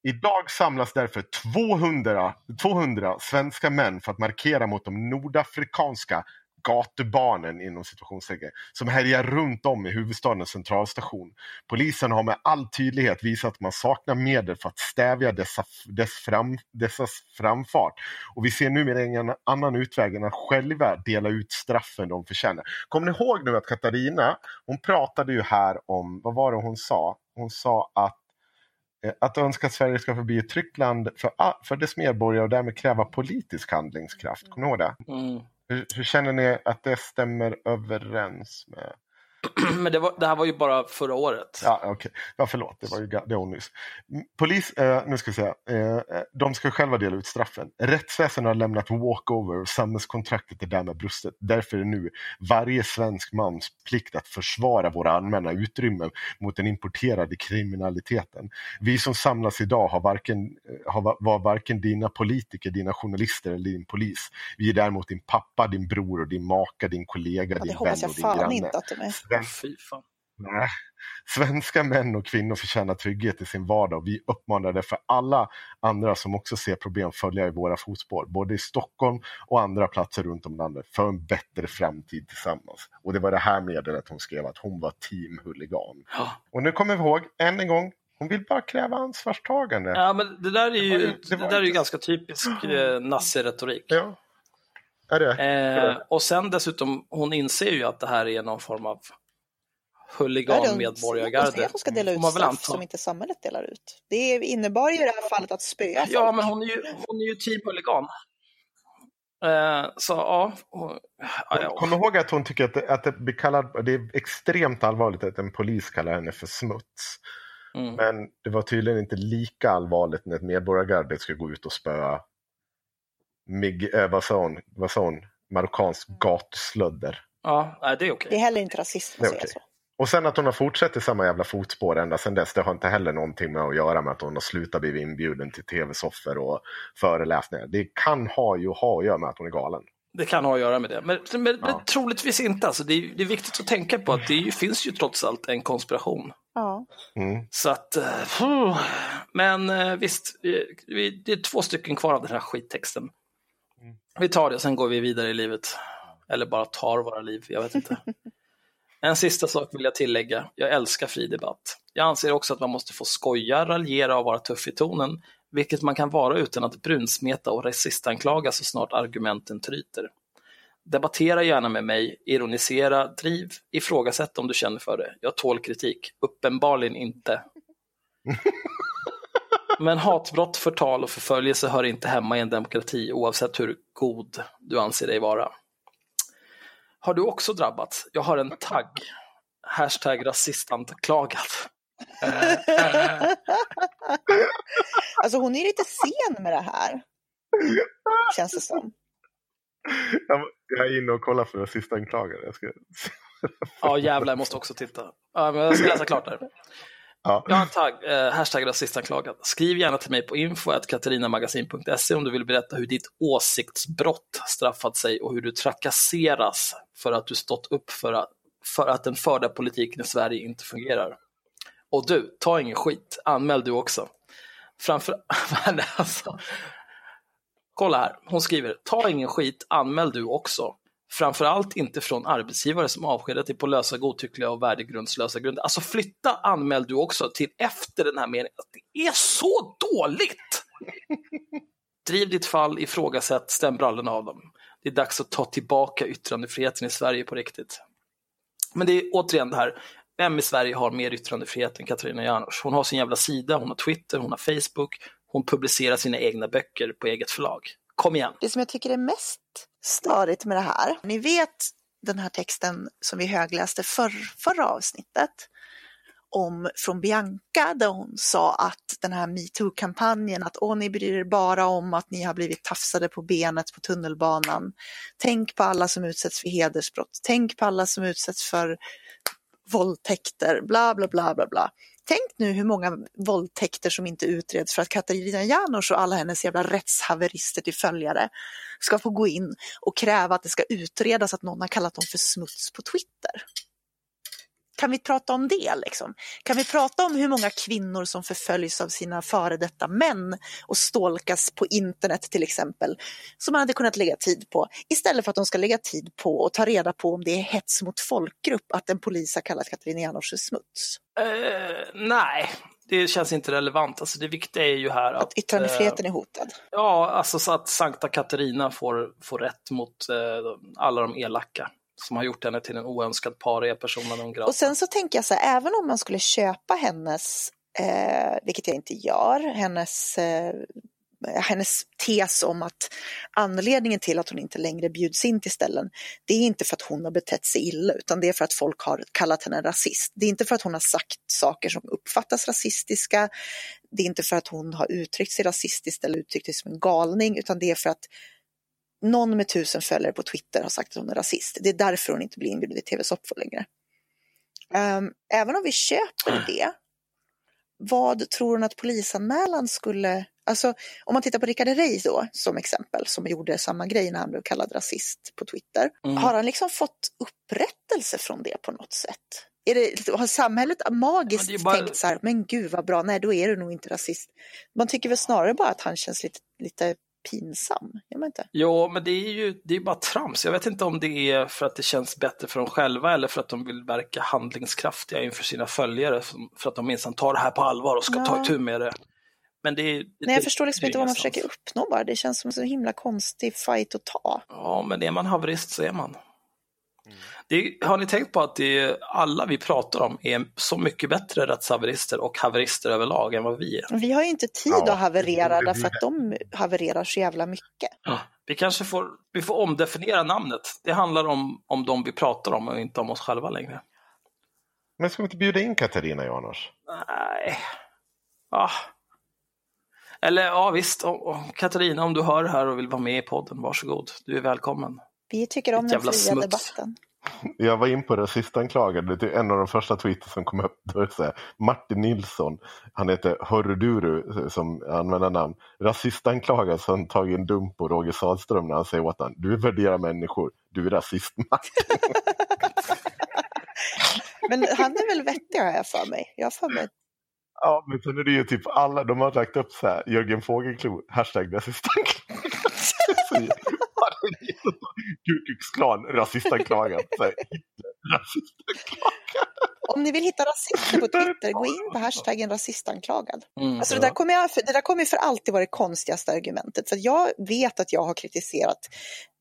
Idag samlas därför 200, 200 svenska män för att markera mot de nordafrikanska gatubarnen inom situationstecken som härjar runt om i huvudstadens centralstation. Polisen har med all tydlighet visat att man saknar medel för att stävja dessa, dess fram, dessas framfart. Och vi ser numera ingen annan utväg än att själva dela ut straffen de förtjänar. Kommer ni ihåg nu att Katarina, hon pratade ju här om, vad var det hon sa? Hon sa att eh, att önska att Sverige ska förbli ett tryggt land för, för dess medborgare och därmed kräva politisk handlingskraft. Kommer ni ihåg det? Mm. Hur, hur känner ni att det stämmer överens med... Men det, var, det här var ju bara förra året. Ja, okej. Ja, förlåt, det var ju det var nyss. Polis, eh, nu ska jag säga, eh, eh, de ska själva dela ut straffen. Rättsväsendet har lämnat walkover och samhällskontraktet är därmed brustet. Därför är det nu varje svensk mans plikt att försvara våra allmänna utrymmen mot den importerade kriminaliteten. Vi som samlas idag har varken, eh, har, va- var varken dina politiker, dina journalister eller din polis. Vi är däremot din pappa, din bror och din maka, din kollega, Ja, din vän jag och din granne. Inte att de är. Sven- Fy fan. Nej. Svenska män och kvinnor förtjänar trygghet i sin vardag och vi uppmanar därför alla andra som också ser problem följa i våra fotspår, både i Stockholm och andra platser runt om i landet, för en bättre framtid tillsammans. Och det var det här meddelandet hon skrev, att hon var team huligan. Ja. Och nu kommer vi ihåg, än en gång, hon vill bara kräva ansvarstagande. Ja, men det där är ju, Det det det där är ju ganska typisk eh, nazi-retorik. Ja. Är det? Eh, och sen dessutom, hon inser ju att det här är någon form av huligan-medborgargarde. att hon ska dela ut straff som inte samhället delar ut. Det innebar ju i det här fallet att spöa Ja, folk. men hon är ju, hon är ju team huligan. Eh, så ja, hon, ja, ja. Kom ihåg att hon tycker att det, att det blir kallad, det är extremt allvarligt att en polis kallar henne för smuts. Mm. Men det var tydligen inte lika allvarligt när ett medborgargarde ska gå ut och spöa mig, eh, vad sa hon, vad sa hon, marockansk gatuslödder. ja nej, det är okej. Det är heller inte rasism att säga så. Och sen att hon har fortsatt i samma jävla fotspår ända sedan dess, det har inte heller någonting med att göra med att hon har slutat bli inbjuden till tv-soffor och föreläsningar. Det kan ha ju ha att göra med att hon är galen. Det kan ha att göra med det. Men, men, men Ja. troligtvis inte. Alltså, det, är, det är viktigt att tänka på att det är ju, finns ju trots allt en konspiration. Ja. Mm. Så att, eh, puh. men eh, visst, vi, vi, det är två stycken kvar av den här skittexten. Mm. Vi tar det och sen går vi vidare i livet. Eller bara tar våra liv, jag vet inte. En sista sak vill jag tillägga. Jag älskar fri debatt. Jag anser också att man måste få skoja, raljera och vara tuff i tonen, vilket man kan vara utan att brunsmeta och rasistanklaga så snart argumenten tryter. Debattera gärna med mig, ironisera, driv, ifrågasätt om du känner för det. Jag tål kritik, uppenbarligen inte. Men hatbrott, förtal och förföljelse hör inte hemma i en demokrati oavsett hur god du anser dig vara. Har du också drabbats? Jag har en tagg. Hashtag rasistanklagad. Alltså hon är lite sen med det här. Känns det som. Jag, jag är inne och kollar för rasistanklagare. Jag ska... Ja jävlar, jag måste också titta. Ja, men jag ska läsa klart där ja. Jag har en tagg, eh, hashtag rasistanklagad. Skriv gärna till mig på info.katarinamagasin.se om du vill berätta hur ditt åsiktsbrott straffat sig och hur du trakasseras för att du stått upp för att, för att den förda politiken i Sverige inte fungerar. Och du, ta ingen skit, anmäl du också. Framför... Alltså... Kolla här, hon skriver, ta ingen skit, anmäl du också. Framförallt inte från arbetsgivare som avskedat dig på lösa, godtyckliga och värdegrundslösa grunder. Alltså flytta anmäl du också till efter den här meningen. Det är så dåligt! Driv ditt fall, ifrågasätt, stäm brallorna av dem. Det är dags att ta tillbaka yttrandefriheten i Sverige på riktigt. Men det är återigen det här, vem i Sverige har mer yttrandefrihet än Katarina Janouch? Hon har sin jävla sida, hon har Twitter, hon har Facebook, hon publicerar sina egna böcker på eget förlag. Kom igen! Det som jag tycker är mest störigt med det här, ni vet den här texten som vi högläste för, förra avsnittet om från Bianca där hon sa att den här metoo-kampanjen att åh, ni bryr er bara om att ni har blivit tafsade på benet på tunnelbanan. Tänk på alla som utsätts för hedersbrott. Tänk på alla som utsätts för våldtäkter, bla bla bla bla bla. Tänk nu hur många våldtäkter som inte utreds för att Katarina Janouch och alla hennes jävla rättshaverister till följare ska få gå in och kräva att det ska utredas att någon har kallat dem för smuts på Twitter kan vi prata om det? Liksom? Kan vi prata om hur många kvinnor som förföljs av sina före detta män och stolkas på internet till exempel, som man hade kunnat lägga tid på, istället för att de ska lägga tid på att ta reda på om det är hets mot folkgrupp, att en polis har kallat Katarina Janouch för smuts? Eh, nej, det känns inte relevant. Alltså det viktiga är ju här att... Att yttrandefriheten eh, är hotad. Ja, alltså så att Sankta Katarina får, får rätt mot eh, alla de elaka som har gjort henne till en oönskad paria persona non grata. Och sen så tänker jag så här, även om man skulle köpa hennes, eh, vilket jag inte gör, hennes, eh, hennes tes om att anledningen till att hon inte längre bjuds in till ställen, det är inte för att hon har betett sig illa, utan det är för att folk har kallat henne rasist. Det är inte för att hon har sagt saker som uppfattas rasistiska, det är inte för att hon har uttryckt sig rasistiskt eller uttryckt sig som en galning, utan det är för att någon med tusen följare på Twitter har sagt att hon är rasist. Det är därför hon inte blir inbjuden i tv-soffor längre. Um, även om vi köper det, vad tror hon att polisanmälan skulle... Alltså om man tittar på Rickard Herrey då som exempel, som gjorde samma grej när han blev kallad rasist på Twitter. Mm. Har han liksom fått upprättelse från det på något sätt? Är det, har samhället magiskt Ja, bara- tänkt så här, men gud vad bra, nej då är du nog inte rasist. Man tycker väl snarare bara att han känns lite, lite pinsam, man inte? Jo, men det är ju det är bara trams. Jag vet inte om det är för att det känns bättre för dem själva eller för att de vill verka handlingskraftiga inför sina följare. För att de minsann tar det här på allvar och ska ta Ja. itu med det. Men det är... Nej, det- jag förstår liksom inte vad man försöker uppnå bara. Det känns som en så himla konstig fight att ta. Ja, men är man haverist så är man. Det har ni tänkt på att det alla vi pratar om är så mycket bättre rättshaverister och haverister överlag än vad vi är? Vi har ju inte tid Ja, att haverera det därför att de havererar så jävla mycket. Vi kanske får, vi får omdefiniera namnet. Det handlar om, om de vi pratar om och inte om oss själva längre. Men ska vi inte bjuda in Katarina Janouch? Nej. Ah. Eller ja visst, Katarina om du hör det här och vill vara med i podden, varsågod. Du är välkommen. Vi tycker om den fria smuts. debatten. Jag var in på rasistanklagad, det är en av de första tweeten som kom upp. Då är det här, Martin Nilsson, han heter Hörruduru som användarnamn. Rasistanklagad så han tagit en dum på Roger Sahlström när han säger åt honom, du värderar människor, du är rasist Martin. Men han är väl vettig har jag för mig. Jag för mig. Ja, men sen är det ju typ alla, de har lagt upp så här, Jörgen Fågelklo, hashtag rasistanklagad. Ku Klux Klan, rasistanklagad. Så här, Hitler, rasistanklagad. Om ni vill hitta rasister på Twitter, gå in på hashtaggen rasistanklagad. Mm, Alltså det, där kommer jag, det där kommer ju för alltid vara det konstigaste argumentet. För jag vet att jag har kritiserat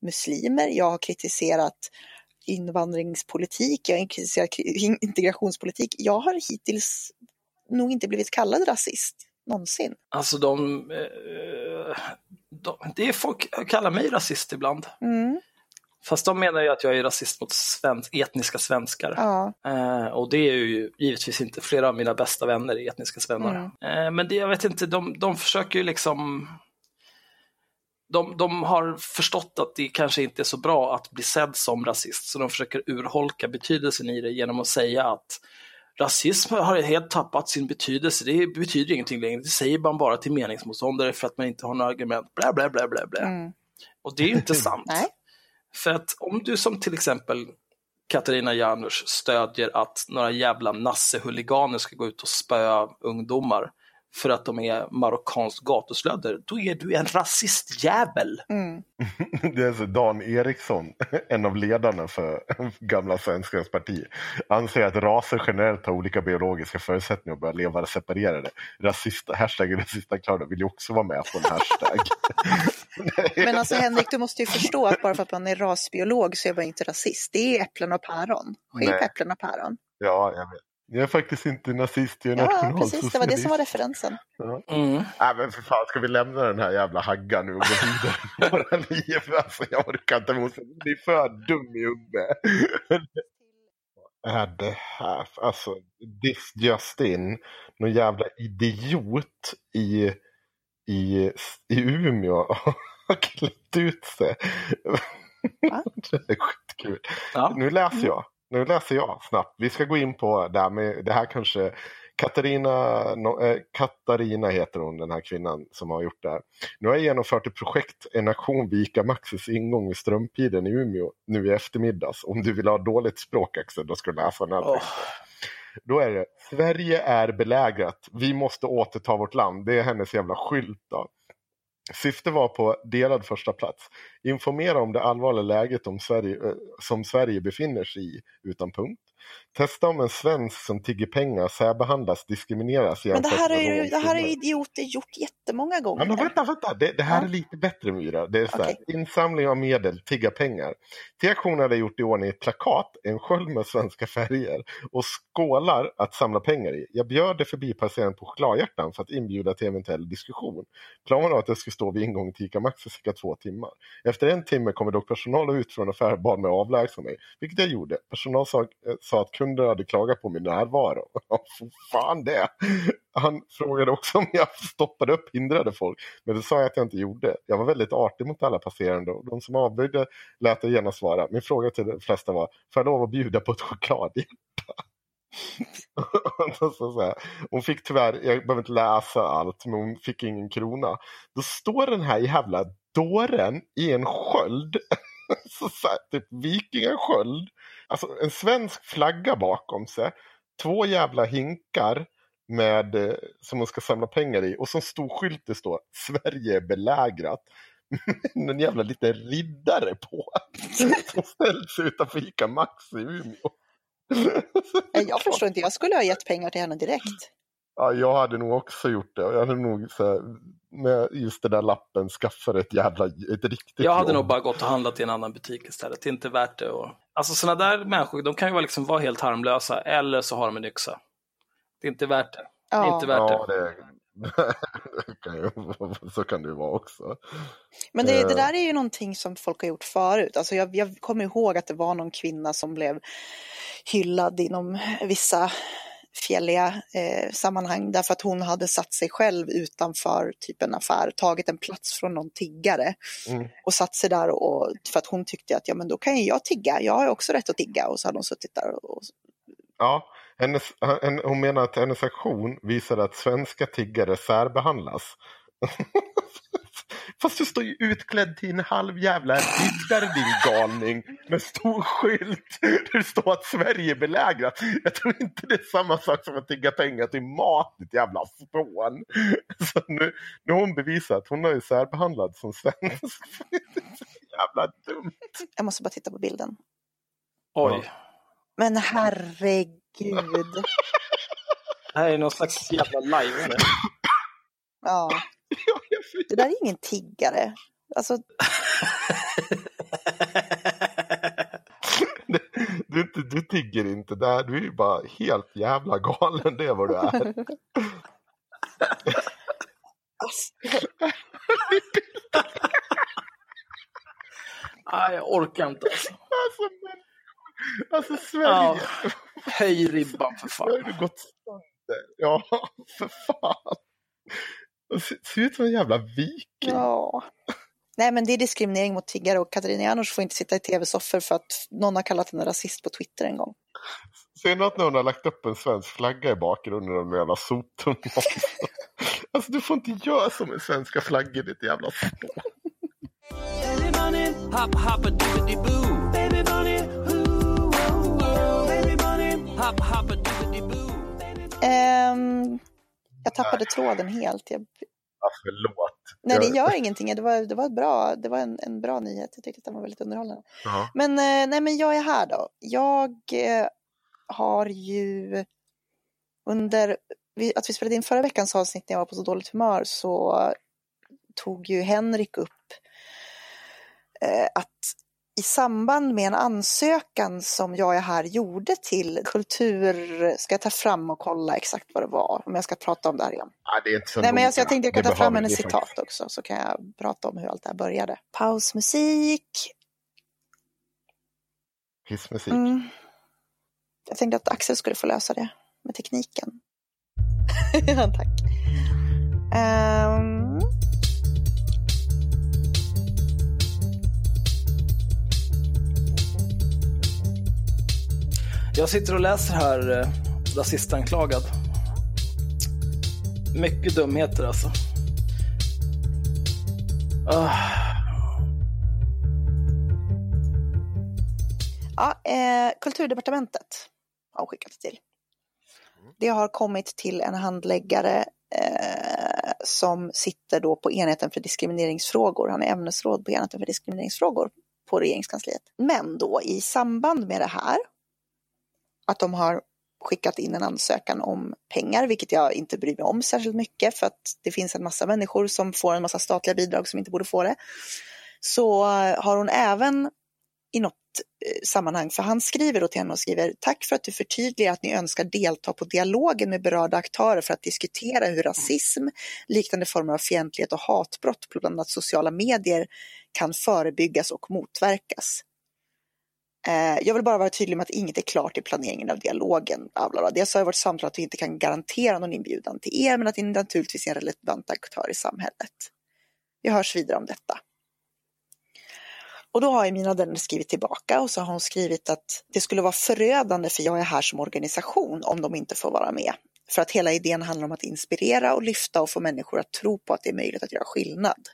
muslimer, jag har kritiserat invandringspolitik, jag har kritiserat kri- integrationspolitik. Jag har hittills nog inte blivit kallad rasist, någonsin. Alltså de, eh, de, det är folk kallar mig rasist ibland. Mm, Fast de menar ju att jag är rasist mot svensk, etniska svenskar. ja. Eh, och det är ju givetvis inte flera av mina bästa vänner är etniska svennar. Eh, men det, jag vet inte, de, de försöker ju liksom de, de har förstått att det kanske inte är så bra att bli sedd som rasist, så de försöker urholka betydelsen i det genom att säga att rasism har helt tappat sin betydelse, det betyder ingenting längre, det säger man bara till meningsmotståndare för att man inte har några argument, bla bla bla bla bla. Mm. Och det är ju inte sant. För att om du som till exempel Katarina Janouch stödjer att några jävla nassehuliganer ska gå ut och spöa ungdomar för att de är marockanskt gatuslödder, då är du en rasistjävel. Mm. Det är alltså Dan Eriksson, en av ledarna för gamla Svenskans parti, anser att raser generellt har olika biologiska förutsättningar och bör leva separerade. Rasist, hashtag rasistanklagad vill ju också vara med på en hashtag. Men alltså Henrik, du måste ju förstå att bara för att man är rasbiolog så är man inte rasist. Det är äpplen och päron. Skilj på äpplen och päron. Ja, jag vet. Jag är faktiskt inte nazist, jag är Ja, precis. Det var det som var referensen. Mm. Nej men för fan, ska vi lämna den här jävla haggan nu och gå vidare med våra liv? Alltså jag orkar inte, Mose. Du är för dum i huvudet. är det här? Alltså, this just in. Någon jävla idiot i, i, i Umeå har klätt ut sig. Det är skitkul. Ja. Nu läser jag. Nu läser jag snabbt. Vi ska gå in på det här med, det här kanske Katarina, eh, Katarina heter hon, den här kvinnan som har gjort det här. Nu har jag genomfört ett projekt, en aktion vid ICA Maxis ingång i Strömpiren i Umeå nu i eftermiddags. Om du vill ha dåligt språk Axel, då ska du läsa den här texten. Då är det, Sverige är belägrat, vi måste återta vårt land. Det är hennes jävla skylt då. Syftet var på delad första plats. Informera om det allvarliga läget om Sverige, eh, som Sverige befinner sig i, utan punkt. Testa om en svensk som tigger pengar särbehandlas, diskrimineras Men det här, är ju, det här har idioter gjort jättemånga gånger. Men vänta, vänta. Det, det här Ja. är lite bättre Myra. Det är så här, Okej. insamling av medel, tigga pengar. Till aktionen hade jag gjort i ordning ett plakat, en sköld med svenska färger och skålar att samla pengar i. Jag bjöd det förbipasserande på chokladhjärtan för att inbjuda till eventuell diskussion. Planen var att jag skulle stå vid ingången till ICA Maxi cirka två timmar. Efter en timme kommer dock personal ut från affären och bad mig avlägsna mig, vilket jag gjorde. Personal sa, eh, sa att kunder hade klagat på min närvaro. Fan det! Han frågade också om jag stoppade upp hindrade folk, men det sa jag att jag inte gjorde. Jag var väldigt artig mot alla passerande och de som avböjde lät jag gärna svara. Min fråga till de flesta var, får jag lov att bjuda på ett chokladhjärta? så, så. Hon fick tyvärr, jag behöver inte läsa allt, men hon fick ingen krona. Då står den här jävla dåren i en sköld, så, så här, typ vikingasköld, alltså en svensk flagga bakom sig, två jävla hinkar med, eh, som hon ska samla pengar i och så en stor skylt det står Sverige är belägrat. Med en jävla liten riddare på. Som ställs utanför ICA Maxi i Umeå. Jag förstår inte, jag skulle ha gett pengar till henne direkt. Ja, jag hade nog också gjort det. Jag hade nog så här, med just den där lappen skaffat ett jävla ett riktigt Jag hade jobb. nog bara gått och handlat i en annan butik istället. Det är inte värt det. Och... Alltså sådana där människor, de kan ju liksom vara helt harmlösa eller så har de en yxa. Det är inte värt det. Det är Ja. inte värt Ja, det. det, det kan ju, så kan det ju vara också. Men det, det Eh. där är ju någonting som folk har gjort förut. Alltså jag, jag kommer ihåg att det var någon kvinna som blev hyllad inom vissa fjälliga eh, sammanhang därför att hon hade satt sig själv utanför typ en affär, tagit en plats från någon tiggare Mm. och satt sig där och för att hon tyckte att ja men då kan ju jag tigga, jag har också rätt att tigga och så hade hon suttit där och Ja, hennes, hen- hon menar att hennes aktion visade att svenska tiggare särbehandlas. Fast du står ju utklädd till en halv jävla riddare din galning med stor skylt där det står att Sverige är belägrat. Jag tror inte det är samma sak som att tigga pengar till mat, ditt jävla fån. Så nu, nu har hon bevisat att hon har ju särbehandlad som svensk. Jävla dumt. jag måste bara titta på bilden. Oj. Men herregud. Det här är någon slags jävla live. Ja. det där är ingen tiggare. Alltså, Du, du, du tigger inte där, du är ju bara helt jävla galen, det är vad du är. alltså Nej, jag orkar inte. Alltså. Alltså, men, alltså Sverige, Ja. Höj ribban för nu har fan. du gått sönder. Ja, för fan. Det ser, ut som en jävla viking. Ja. Nej men det är diskriminering mot tiggare och Katarina Janouch får inte sitta i tv-soffor för att någon har kallat henne rasist på Twitter en gång. Ser du att någon har lagt upp en svensk flagga i bakgrunden av den jävla soptunnan? Alltså du får inte göra som en svenska flaggor ditt jävla spå. Baby jag tappade tråden helt. Jag, Ja, förlåt. nej det gör ingenting. Det var, det var, ett bra, det var en, en bra nyhet. Jag tyckte att den var väldigt underhållande. Ja. Men, eh, nej, men jag är här då. Jag eh, har ju under att vi spelade in förra veckans avsnitt när jag var på så dåligt humör så tog ju Henrik upp eh, att i samband med en ansökan som jag är här gjorde till kultur, ska jag ta fram och kolla exakt vad det var om jag ska prata om det här igen. Nej, det är inte så Nej, men alltså, jag tänkte jag kan ta fram vi citat faktiskt. också så kan jag prata om hur allt det här började. Pausmusik. Hissmusik. Mm. Jag tänkte att Axel skulle få lösa det med tekniken. ja, tack. Ehm. Jag sitter och läser här eh, Rasistanklagad Mycket dumheter alltså. Ah, Ja, eh, Kulturdepartementet har hon skickat till. Det har kommit till en handläggare eh, som sitter då på enheten för diskrimineringsfrågor. Han är ämnesråd på enheten för diskrimineringsfrågor på regeringskansliet. Men då i samband med det här, att de har skickat in en ansökan om pengar, vilket jag inte bryr mig om särskilt mycket för att det finns en massa människor som får en massa statliga bidrag som inte borde få det. Så eh, har hon även i något eh, sammanhang, för han skriver då till henne och skriver tack för att du förtydligar att ni önskar delta på dialogen med berörda aktörer för att diskutera hur rasism, liknande former av fientlighet och hatbrott på bland annat sociala medier kan förebyggas och motverkas. Eh, jag vill bara vara tydlig med att inget är klart i planeringen av dialogen. Bla bla bla. Dels har jag varit samtal att vi inte kan garantera någon inbjudan till er, men att ni naturligtvis är en relevant aktör i samhället. Vi hörs vidare om detta. Och då har Emina Denner skrivit tillbaka och så har hon skrivit att det skulle vara förödande för jag är här som organisation om de inte får vara med. För att hela idén handlar om att inspirera och lyfta och få människor att tro på att det är möjligt att göra skillnad.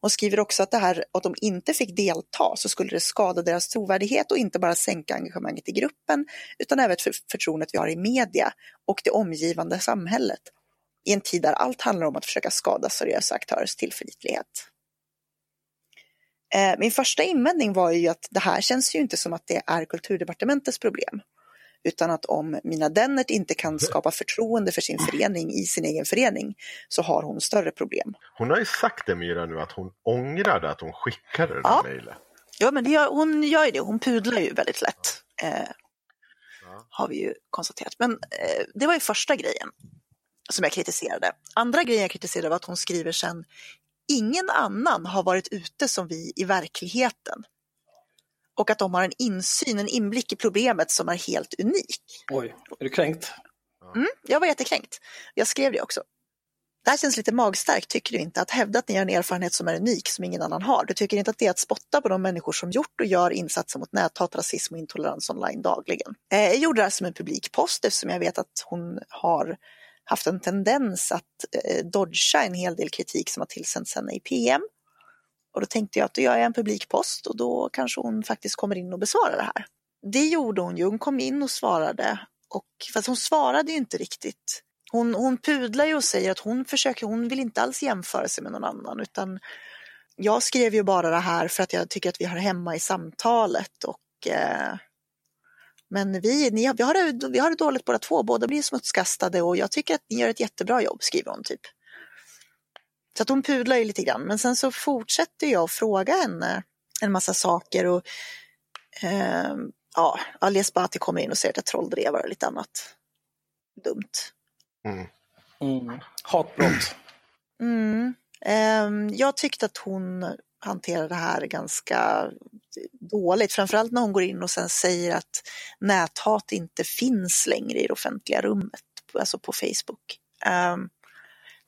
Hon skriver också att det här att de inte fick delta så skulle det skada deras trovärdighet och inte bara sänka engagemanget i gruppen utan även för förtroendet vi har i media och det omgivande samhället i en tid där allt handlar om att försöka skada seriösa aktörers tillförlitlighet. Eh, min första invändning var ju att det här känns ju inte som att det är kulturdepartementets problem. Utan att om Mina Dennert inte kan skapa förtroende för sin förening i sin egen förening så har hon större problem. Hon har ju sagt det Myra nu att hon ångrade att hon skickade det Ja. mejlet. Ja, men gör, hon gör ju det. Hon pudlar ju väldigt lätt. Eh, har vi ju konstaterat. Men eh, det var ju första grejen som jag kritiserade. Andra grejen jag kritiserade var att hon skriver sen ingen annan har varit ute som vi i verkligheten. Och att de har en insyn, en inblick i problemet som är helt unik. oj, är du kränkt? Mm, jag var jättekränkt. Jag skrev det också. Det här känns lite magstarkt, tycker du inte? Att hävda att ni har en erfarenhet som är unik, som ingen annan har. Du tycker inte att det är att spotta på de människor som gjort och gör insatser mot näthat, rasism och intolerans online dagligen. Eh, Jag gjorde det här som en publikpost eftersom jag vet att hon har haft en tendens att eh, dodga en hel del kritik som har tillsänts henne i PM. Och då tänkte jag att då gör jag en publikpost och då kanske hon faktiskt kommer in och besvarar det här. Det gjorde hon ju, hon kom in och svarade. Och, fast hon svarade ju inte riktigt. Hon, hon pudlar ju och säger att hon försöker, hon vill inte alls jämföra sig med någon annan utan jag skrev ju bara det här för att jag tycker att vi har hemma i samtalet och eh, men vi, ni, har- vi, har det, vi har det dåligt båda två, båda blir smutskastade och jag tycker att ni gör ett jättebra jobb, skriver hon typ. Så att hon pudlar ju lite grann, men sen så fortsätter jag fråga henne en massa saker och eh, ja, Ali Esbati kommer in och säger att jag trolldrevar och lite annat dumt. Mm. Mm. Hatbrott. Mm. Ehm, jag tyckte att hon hanterade det här ganska dåligt, framförallt när hon går in och sen säger att näthat inte finns längre i det offentliga rummet, alltså på Facebook. Ehm,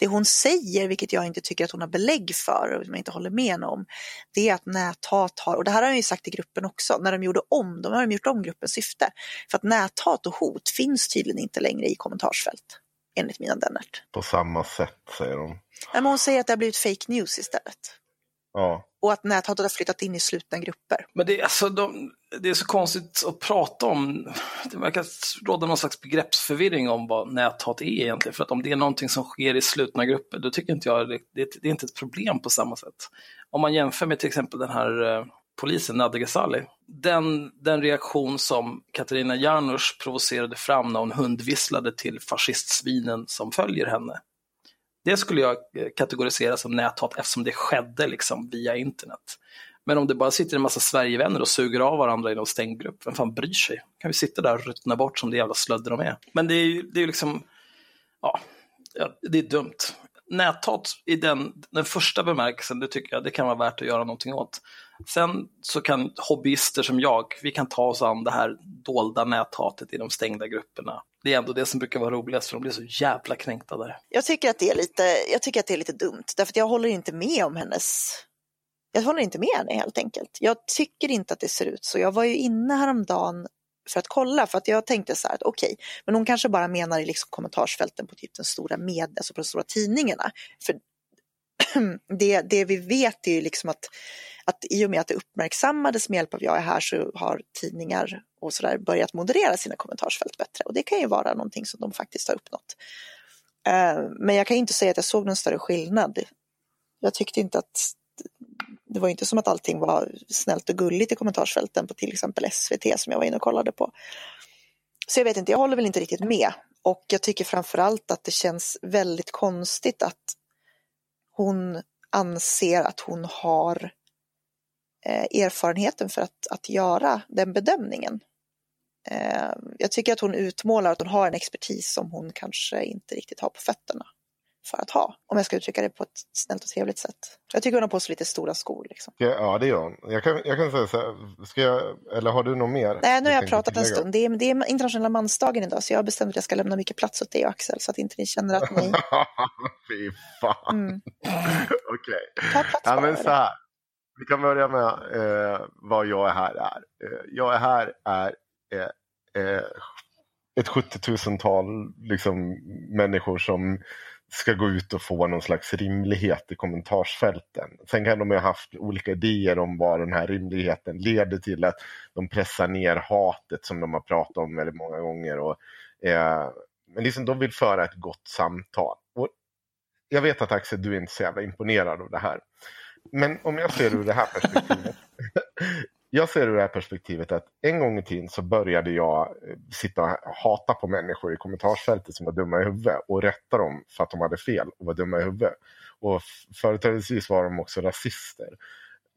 det hon säger, vilket jag inte tycker att hon har belägg för och som jag inte håller med om, det är att näthat har, och det här har jag ju sagt i gruppen också, när de gjorde om, de har de gjort om gruppens syfte, för att näthat och hot finns tydligen inte längre i kommentarsfält, enligt Mina Dennert. På samma sätt säger hon. Nej, men hon säger att det har blivit fake news istället. Ja. Och att näthatet har flyttat in i slutna grupper. Men det är, alltså, de, det är så konstigt att prata om. Det verkar råda någon slags begreppsförvirring om vad näthat är egentligen. För att om det är någonting som sker i slutna grupper, då tycker inte jag det, det, det är inte ett problem på samma sätt. Om man jämför med till exempel den här eh, polisen, Nadia Ghazali. Den, den reaktion som Katarina Janouch provocerade fram när hon hundvisslade till fascistsvinen som följer henne. Det skulle jag eh, kategorisera som näthat eftersom det skedde liksom via internet. Men om det bara sitter en massa Sverigevänner och suger av varandra i någon stängd grupp, vem fan bryr sig? Kan vi sitta där och ruttna bort som det jävla slödder de är? Men det är ju det är liksom, ja, ja, det är dumt. Näthat i den, den första bemärkelsen, det tycker jag det kan vara värt att göra någonting åt. Sen så kan hobbyister som jag, vi kan ta oss an det här dolda näthatet i de stängda grupperna. Det är ändå det som brukar vara roligast, för de blir så jävla kränkta där. Jag tycker att det är lite, jag tycker att det är lite dumt, därför att jag håller inte med om hennes... Jag håller inte med henne helt enkelt. Jag tycker inte att det ser ut så. Jag var ju inne häromdagen för att kolla. För att jag tänkte så här att okej, men hon kanske bara menar i liksom kommentarsfälten på typ den stora med, alltså på de stora tidningarna. För det, det vi vet är ju liksom att, att i och med att det uppmärksammades med hjälp av Jag är här så har tidningar och sådär börjat moderera sina kommentarsfält bättre. Och det kan ju vara någonting som de faktiskt har uppnått. Eh, men jag kan inte säga att jag såg någon större skillnad. Jag tyckte inte att det var inte som att allting var snällt och gulligt i kommentarsfälten på till exempel SVT som jag var inne och kollade på. Så jag vet inte, jag håller väl inte riktigt med. Och jag tycker framförallt att det känns väldigt konstigt att hon anser att hon har eh, erfarenheten för att, att göra den bedömningen. Eh, jag tycker att hon utmålar att hon har en expertis som hon kanske inte riktigt har på fötterna för att ha. Om jag ska uttrycka det på ett snällt och trevligt sätt. Jag tycker hon har på sig lite stora skor. Liksom. Ja, Ja, det gör hon. Jag kan, jag kan säga så här, ska jag, eller har du något mer? Nej, nu har jag pratat en stund. Det är, det är internationella mansdagen idag så jag har bestämt att jag ska lämna mycket plats åt dig och Axel så att inte ni känner att ni... Fy fan. Mm. Okej. Ta plats Ja, men så här. Vi kan börja med eh, vad jag är här är. Eh, jag är här är eh, eh, ett 70 000-tal liksom, människor som ska gå ut och få någon slags rimlighet i kommentarsfälten. Sen kan de ju ha haft olika idéer om vad den här rimligheten leder till. Att de pressar ner hatet som de har pratat om väldigt många gånger. Och, eh, men liksom de vill föra ett gott samtal. Och jag vet att Axel, du är inte så jävla imponerad av det här. Men om jag ser ur det här perspektivet. jag ser ur det här perspektivet att en gång i tiden så började jag eh, sitta och hata på människor i kommentarsfältet som var dumma i huvudet och rätta dem för att de hade fel och var dumma i huvudet. Och företrädesvis var de också rasister.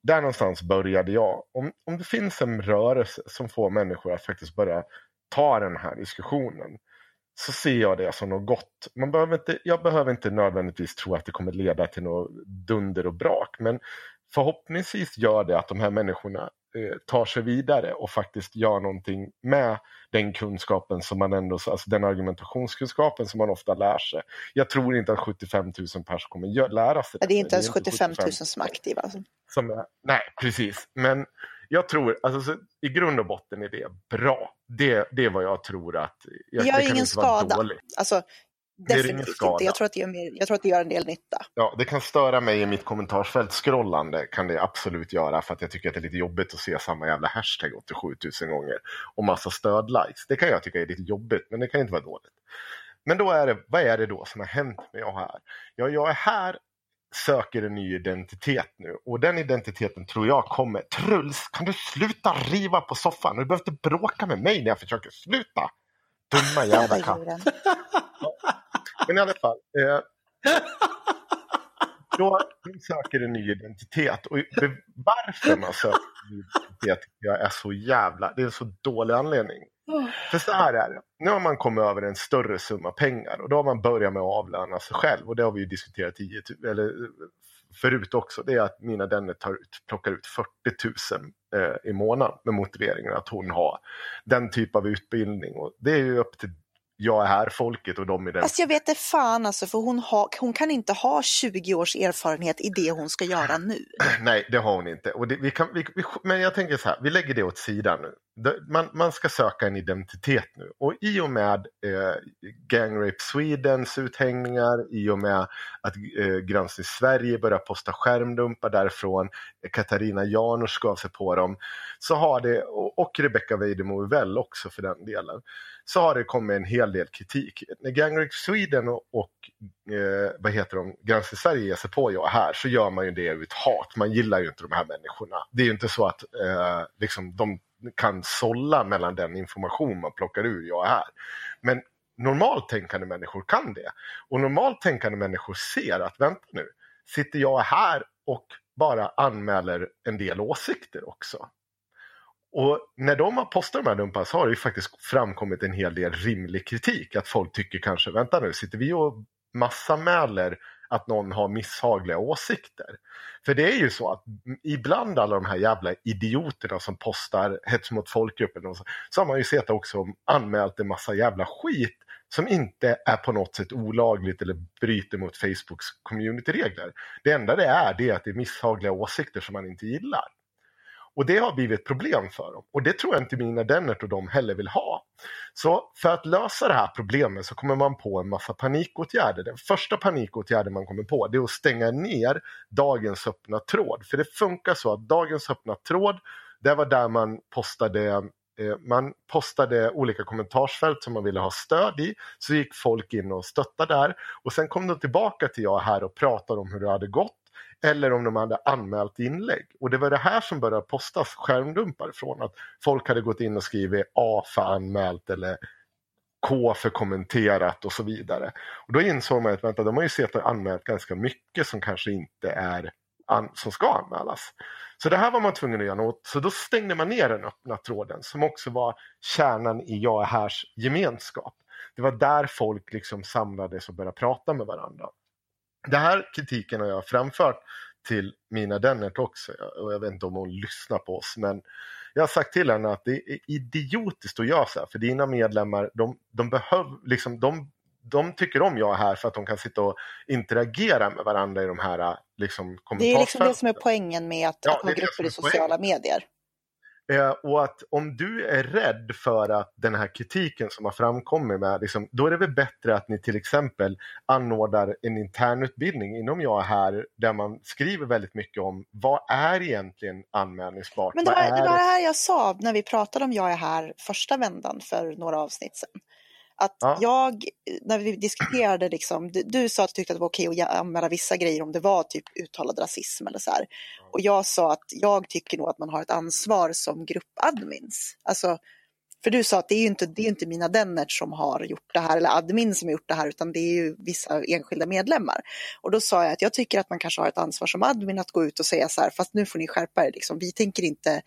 Där någonstans började jag. Om, om det finns en rörelse som får människor att faktiskt börja ta den här diskussionen så ser jag det som något gott. Man behöver inte, jag behöver inte nödvändigtvis tro att det kommer leda till något dunder och brak. Men förhoppningsvis gör det att de här människorna eh, tar sig vidare och faktiskt gör någonting med den kunskapen som man ändå, alltså den argumentationskunskapen som man ofta lär sig. Jag tror inte att 75 000 personer kommer lära sig Ja, det är inte ens inte 75 000 som är aktiva. Som är, nej, precis. Men jag tror, alltså, så, i grund och botten är det bra. Det, det är vad jag tror att... Jag, Det gör kan ingen skada. dåligt. Alltså, Det definitivt inte. Jag tror, att det gör mer, jag tror att det gör en del nytta. Ja, det kan störa mig i mitt kommentarsfält scrollande kan det absolut göra för att jag tycker att det är lite jobbigt att se samma jävla hashtag 87 000 gånger och massa stödlikes. Det kan jag tycka är lite jobbigt, men det kan inte vara dåligt. Men då är det, vad är det då som har hänt med jag här? Ja, jag är här, söker en ny identitet nu och den identiteten tror jag kommer. Truls, kan du sluta riva på soffan? Du behöver inte bråka med mig när jag försöker sluta. Dumma jävla katt. Men i alla fall. Eh, då söker en ny identitet. Och varför man söker en ny identitet jag är så jävla... Det är en så dålig anledning. För så här är det. Nu har man kommit över en större summa pengar och då har man börjat med att avlöna sig själv. Och det har vi ju diskuterat 10, tu- eller, förut också. Det är att Mina Denner tar ut, plockar ut 40 000 eh, i månaden med motiveringen att hon har den typ av utbildning. Och det är ju upp till jag är här folket och de i den Fast jag vet det fan alltså, för hon, har, hon kan inte ha 20 års erfarenhet i det hon ska göra nu. Nej, det har hon inte. Och det, vi kan, vi, vi, men jag tänker så här, vi lägger det åt sidan nu. Man, man ska söka en identitet nu. Och i och med eh, Gang Rape Swedens uthängningar, i och med att eh, Granskning Sverige börjar posta skärmdumpar därifrån, Katarina Janouch gav sig på dem, så har det, och, och Rebecca Weidemo väl också för den delen, så har det kommit en hel del kritik. När Gang Rape Sweden och, och eh, vad heter de, Granskning Sverige ger sig på jag här så gör man ju det ut hat. Man gillar ju inte de här människorna. Det är ju inte så att eh, liksom, de kan sålla mellan den information man plockar ur jag är här. Men normalt tänkande människor kan det. Och normalt tänkande människor ser att vänta nu, sitter jag här och bara anmäler en del åsikter också. Och när de har postat de här dumparna så har det ju faktiskt framkommit en hel del rimlig kritik. Att folk tycker kanske, vänta nu, sitter vi och massanmäler att någon har misshagliga åsikter? För det är ju så att ibland alla de här jävla idioterna som postar hets mot folkgruppen och så, så har man ju sett också anmält en massa jävla skit som inte är på något sätt olagligt eller bryter mot Facebooks communityregler. Det enda det är, det är att det är misshagliga åsikter som man inte gillar. Och det har blivit ett problem för dem. Och det tror jag inte mina Dennert och de heller vill ha. Så för att lösa det här problemet så kommer man på en massa panikåtgärder. Den första panikåtgärden man kommer på det är att stänga ner dagens öppna tråd. För det funkar så att dagens öppna tråd, det var där man postade eh, man postade olika kommentarsfält som man ville ha stöd i. Så gick folk in och stöttade där. Och sen kom de tillbaka till jag här och pratade om hur det hade gått eller om de hade anmält inlägg. Och det var det här som började postas skärmdumpar från att folk hade gått in och skrivit A för anmält eller K för kommenterat och så vidare. Och då insåg man att vänta, de har ju sett och anmält ganska mycket som kanske inte är an, som ska anmälas. Så det här var man tvungen att göra något. Så då stängde man ner den öppna tråden som också var kärnan i Jag är härs gemenskap. Det var där folk liksom samlades och började prata med varandra. Den här kritiken har jag framfört till Mina Dennert också och jag vet inte om hon lyssnar på oss men jag har sagt till henne att det är idiotiskt att göra så här för dina medlemmar de, de behöver liksom de, de tycker om jag är här för att de kan sitta och interagera med varandra i de här liksom, Det är liksom det som är poängen med att, Ja, att ha grupper i sociala medier. Eh, och att om du är rädd för att den här kritiken som har framkommit med, liksom, då är det väl bättre att ni till exempel anordnar en internutbildning inom jag är här där man skriver väldigt mycket om vad är egentligen anmälningsbart? Men det var, det var det här jag sa när vi pratade om Jag är här första vändan för några avsnitt sedan. Att Ja. jag, när vi diskuterade, liksom, du, du sa att du tyckte att det var okej att anmäla vissa grejer om det var typ uttalad rasism eller så här. Och jag sa att jag tycker nog att man har ett ansvar som gruppadmins. Alltså, för du sa att det är ju inte, det är inte mina Dennert som har gjort det här, eller admin som har gjort det här, utan det är ju vissa enskilda medlemmar. Och då sa jag att jag tycker att man kanske har ett ansvar som admin att gå ut och säga så här, fast nu får ni skärpa er, liksom. vi tänker inte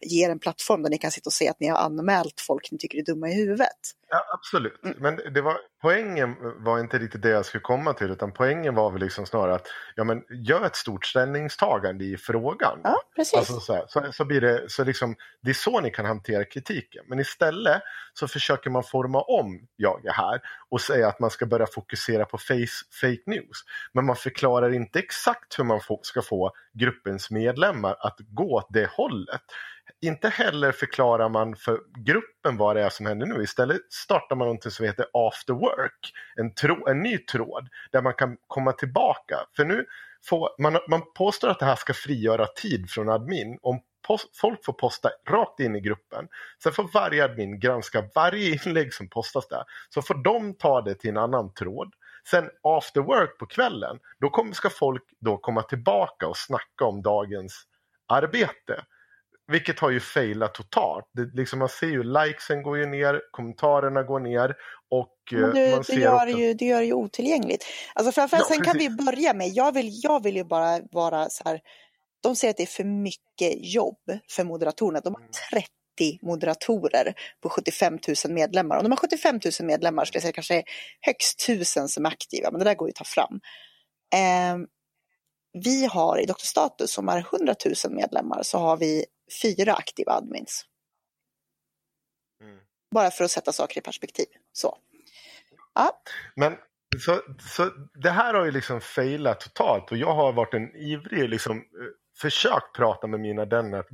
ge er en plattform där ni kan sitta och säga att ni har anmält folk ni tycker är dumma i huvudet. Ja, absolut, Mm. men det var, poängen var inte riktigt det jag skulle komma till utan poängen var väl liksom snarare att ja, men, gör ett stort ställningstagande i frågan. Ja, precis. Alltså så, här, så, så blir det, så liksom, det är så ni kan hantera kritiken. Men istället så försöker man forma om jag är här och säga att man ska börja fokusera på face, fake news. Men man förklarar inte exakt hur man få, ska få gruppens medlemmar att gå åt det hållet. Inte heller förklarar man för gruppen vad det är som händer nu. Istället startar man någonting som heter after work. En, tro, en ny tråd där man kan komma tillbaka. För nu får, man, man påstår att det här ska frigöra tid från admin. Om post, folk får posta rakt in i gruppen. Sen får varje admin granska varje inlägg som postas där. Så får de ta det till en annan tråd. Sen after work på kvällen, då kommer, ska folk då komma tillbaka och snacka om dagens arbete. Vilket har ju failat totalt. Det, liksom man ser ju likesen går ju ner, kommentarerna går ner och eh, Men det, man det, ser gör också... ju, det gör ju otillgängligt. Alltså framförallt, Ja, sen kan vi precis. börja med, jag vill, jag vill ju bara vara så här, de säger att det är för mycket jobb för moderatorerna. De Mm. har 30 moderatorer på 75 000 medlemmar. Om de har 75 000 medlemmar skulle jag säga kanske högst 1000 som är aktiva, men det där går ju att ta fram. Eh, vi har i Dr. Status som är 100 000 medlemmar så har vi fyra aktiva admins. Mm. Bara för att sätta saker i perspektiv. Så. Ja, Men så, så det här har ju liksom failat totalt och jag har varit en ivrig, liksom, eh, försökt prata med mina denna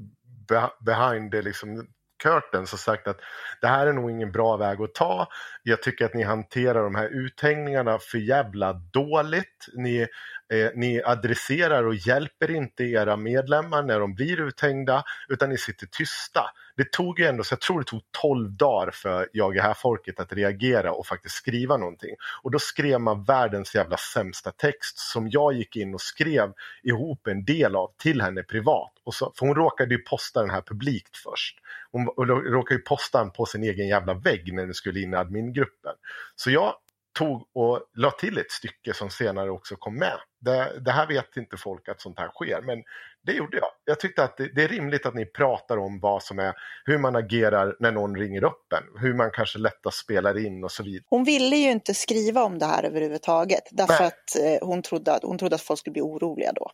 be- behind the liksom, curtains och sagt att det här är nog ingen bra väg att ta. Jag tycker att ni hanterar de här uthängningarna för jävla dåligt. Ni, eh, ni adresserar och hjälper inte era medlemmar när de blir uthängda utan ni sitter tysta. Det tog ju ändå, så jag tror det tog 12 dagar för Jag är här-folket att reagera och faktiskt skriva någonting. Och då skrev man världens jävla sämsta text som jag gick in och skrev ihop en del av till henne privat. Och så, för hon råkade ju posta den här publikt först. Hon råkade ju posta den på sin egen jävla vägg när den skulle in i admingruppen. Så jag tog och la till ett stycke som senare också kom med. Det, det här vet inte folk att sånt här sker, men det gjorde jag. Jag tyckte att det, det är rimligt att ni pratar om vad som är, hur man agerar när någon ringer upp en, hur man kanske lättast spelar in och så vidare. Hon ville ju inte skriva om det här överhuvudtaget därför Nej. att eh, hon, trodde att hon trodde att folk skulle bli oroliga då.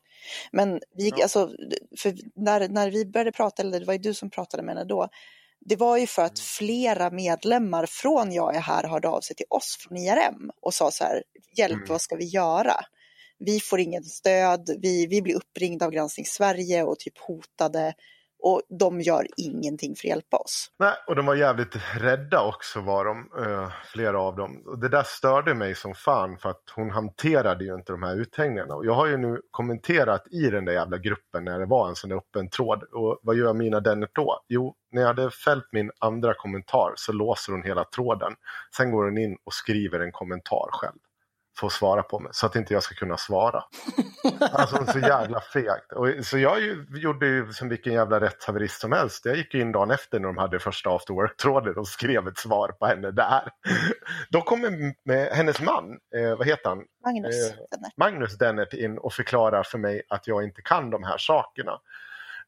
Men vi, Ja. alltså, när, när vi började prata, eller det var ju du som pratade med henne då, det var ju för att flera medlemmar från Jag är här hörde av sig till oss från IRM och sa så här, hjälp Mm. vad ska vi göra? Vi får ingen stöd, vi, vi blir uppringda av Granskning Sverige och typ hotade och de gör ingenting för att hjälpa oss. Nej, och de var jävligt rädda också var de, uh, flera av dem. Och det där störde mig som fan för att hon hanterade ju inte de här uthängningarna. Och jag har ju nu kommenterat i den där jävla gruppen när det var en sån där öppen tråd. Och vad gör Mina Dennert då? Jo, när jag hade fällt min andra kommentar så låser hon hela tråden. Sen går hon in och skriver en kommentar själv. Får svara på mig, så att inte jag ska kunna svara. Alltså så jävla fegt. Och, så jag ju, gjorde ju som vilken jävla rättshaverist som helst. Jag gick in dagen efter när de hade första after work-tråden och skrev ett svar på henne där. Då kommer med hennes man, eh, vad heter han? Magnus. Eh. Magnus Dennert in och förklarar för mig att jag inte kan de här sakerna.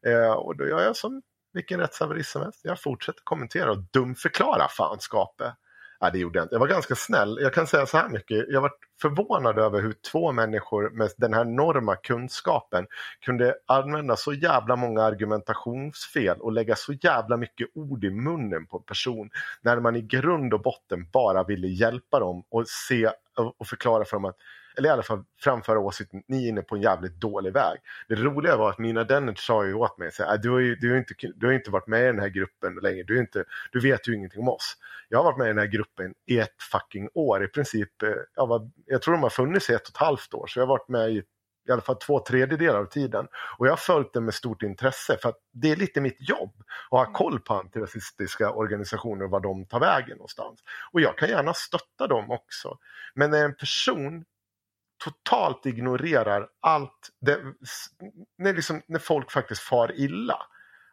Eh, och då gör jag som vilken rättshaverist som helst. Jag fortsätter kommentera och dumförklara fanskapet. Ja, det gjorde jag inte. Jag var ganska snäll. Jag kan säga så här mycket. Jag var förvånad över hur två människor med den här enorma kunskapen kunde använda så jävla många argumentationsfel och lägga så jävla mycket ord i munnen på en person när man i grund och botten bara ville hjälpa dem och se och förklara för dem att eller i alla fall framföra åsikten, ni är inne på en jävligt dålig väg. Det roliga var att Mina Dennert sa ju åt mig, så här, du, har ju, du, har inte, du har inte varit med i den här gruppen länge, du, inte, du vet ju ingenting om oss. Jag har varit med i den här gruppen i ett fucking år, i princip, eh, jag, var, jag tror de har funnits i ett och ett halvt år, så jag har varit med i i alla fall två tredjedelar av tiden. Och jag har följt den med stort intresse för att det är lite mitt jobb att ha koll på antirasistiska organisationer och var de tar vägen någonstans. Och jag kan gärna stötta dem också. Men när en person totalt ignorerar allt, det, när, liksom, när folk faktiskt far illa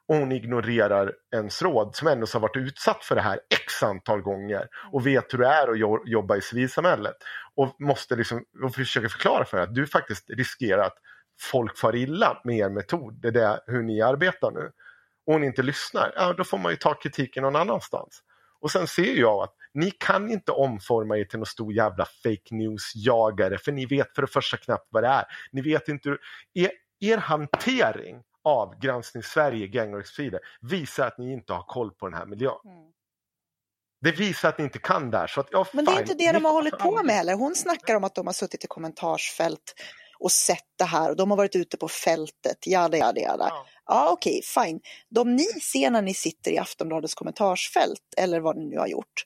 och hon ignorerar ens råd som ändå har varit utsatt för det här x antal gånger och vet hur det är att jobba i civilsamhället och måste liksom och försöka förklara för henne att du faktiskt riskerar att folk far illa med er metod, det är det, hur ni arbetar nu. Och hon inte lyssnar, ja då får man ju ta kritiken någon annanstans. Och sen ser jag att ni kan inte omforma er till någon stor jävla fake news-jagare för ni vet för det första knappt vad det är. Ni vet inte hur... Er, er hantering av Granskning Sverige, Gangrex-sidor visar att ni inte har koll på den här miljön. Mm. Det visar att ni inte kan där. Så att, ja, Men det är inte det de har hållit på med heller. Hon snackar om att de har suttit i kommentarsfält och sett det här och de har varit ute på fältet, jada jada jada. Ja. Ja okej, fine. De ni ser när ni sitter i Aftonbladets kommentarsfält eller vad ni nu har gjort.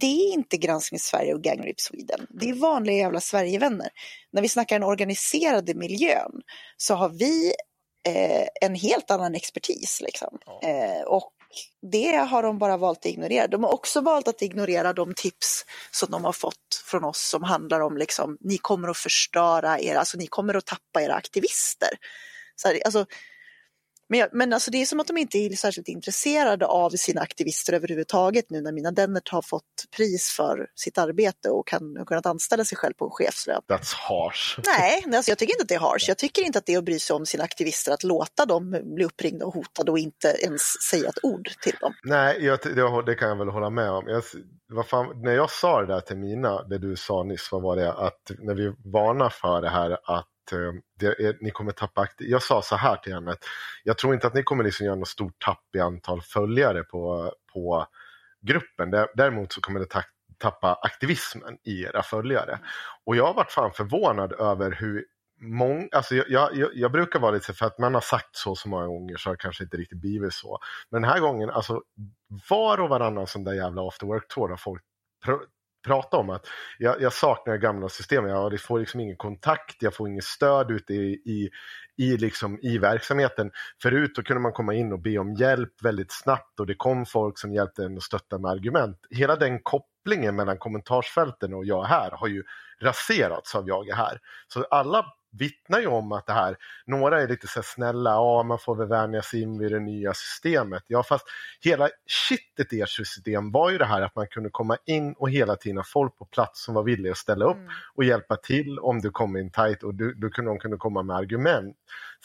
Det är inte Granskning Sverige och Gang Rape Sweden. Det är vanliga jävla Sverigevänner. När vi snackar den organiserade miljön så har vi eh, en helt annan expertis. Liksom. Ja. Eh, och det har de bara valt att ignorera. De har också valt att ignorera de tips som de har fått från oss som handlar om liksom, ni kommer att förstöra era, alltså ni kommer att tappa era aktivister. Så här, alltså, men, jag, men alltså det är som att de inte är särskilt intresserade av sina aktivister överhuvudtaget nu när Mina Dennert har fått pris för sitt arbete och kan, har kunnat anställa sig själv på en chefslön. That's harsh. Nej, alltså jag tycker inte att det är harsh. Jag tycker inte att det är att bry sig om sina aktivister att låta dem bli uppringda och hotade och inte ens säga ett ord till dem. Nej, jag, det, det kan jag väl hålla med om. Jag, vad fan, när jag sa det där till Mina, det du sa nyss, vad var det? Att när vi varnar för det här att Eh, det är, ni kommer tappa akt- Jag sa så här till henne, att jag tror inte att ni kommer liksom göra något stort tapp i antal följare på, på gruppen. Däremot så kommer det ta, tappa aktivismen i era följare. Och jag har varit fan förvånad över hur Mång, alltså jag, jag, jag brukar vara lite för att man har sagt så så många gånger så har det kanske inte riktigt blivit så. Men den här gången, alltså var och varannan sån där jävla after work-tour har folk prata om att jag, jag saknar det gamla systemet, jag får liksom ingen kontakt, jag får inget stöd ute i, i, i, liksom, i verksamheten. Förut då kunde man komma in och be om hjälp väldigt snabbt och det kom folk som hjälpte en och stöttade med argument. Hela den kopplingen mellan kommentarsfälten och jag här har ju raserats av jag är här. Så alla vittnar ju om att det här, några är lite så snälla, ja man får väl vänja sig in vid det nya systemet. Ja fast hela shitet i ert system var ju det här att man kunde komma in och hela tiden ha folk på plats som var villiga att ställa upp och hjälpa till om du kom in tight och du, du kunde, de kunde komma med argument.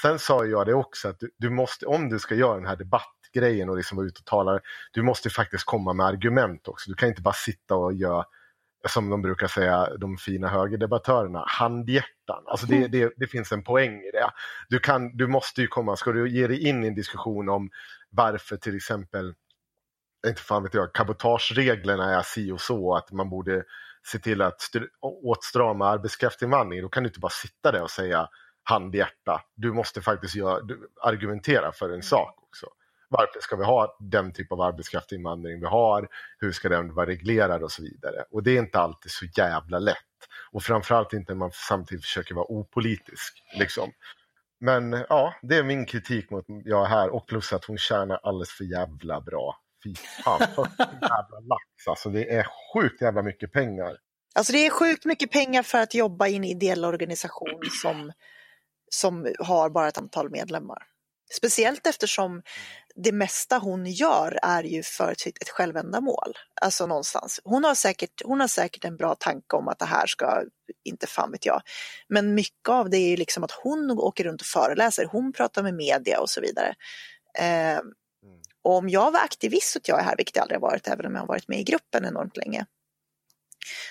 Sen sa jag det också att du, du måste, om du ska göra den här debattgrejen och liksom vara ute och tala, du måste faktiskt komma med argument också. Du kan inte bara sitta och göra som de brukar säga, de fina högerdebattörerna, handhjärtan. Alltså det, det, det finns en poäng i det. Du, kan, du måste ju komma, ska du ge dig in i en diskussion om varför till exempel, inte fan vet jag, cabotagereglerna är si och så, att man borde se till att åtstrama arbetskraftsinvandring, då kan du inte bara sitta där och säga handhjärta. Du måste faktiskt göra, argumentera för en sak också. Varför ska vi ha den typ av arbetskraftsinvandring vi har? Hur ska den vara reglerad och så vidare? Och det är inte alltid så jävla lätt. Och framförallt inte när man samtidigt försöker vara opolitisk. Liksom. Men ja, det är min kritik mot jag är här och plus att hon tjänar alldeles för jävla bra. Fy fan, 40 jävla lax alltså. Det är sjukt jävla mycket pengar. Alltså det är sjukt mycket pengar för att jobba i en ideell organisation som, som har bara ett antal medlemmar. Speciellt eftersom det mesta hon gör är ju för ett, självändamål. Alltså någonstans. Hon har, säkert, hon har säkert en bra tanke om att det här ska, inte fan vet jag. Men mycket av det är liksom att hon åker runt och föreläser, hon pratar med media och så vidare. Eh, och om jag var aktivist och jag är här, vilket jag aldrig har varit, även om jag har varit med i gruppen enormt länge,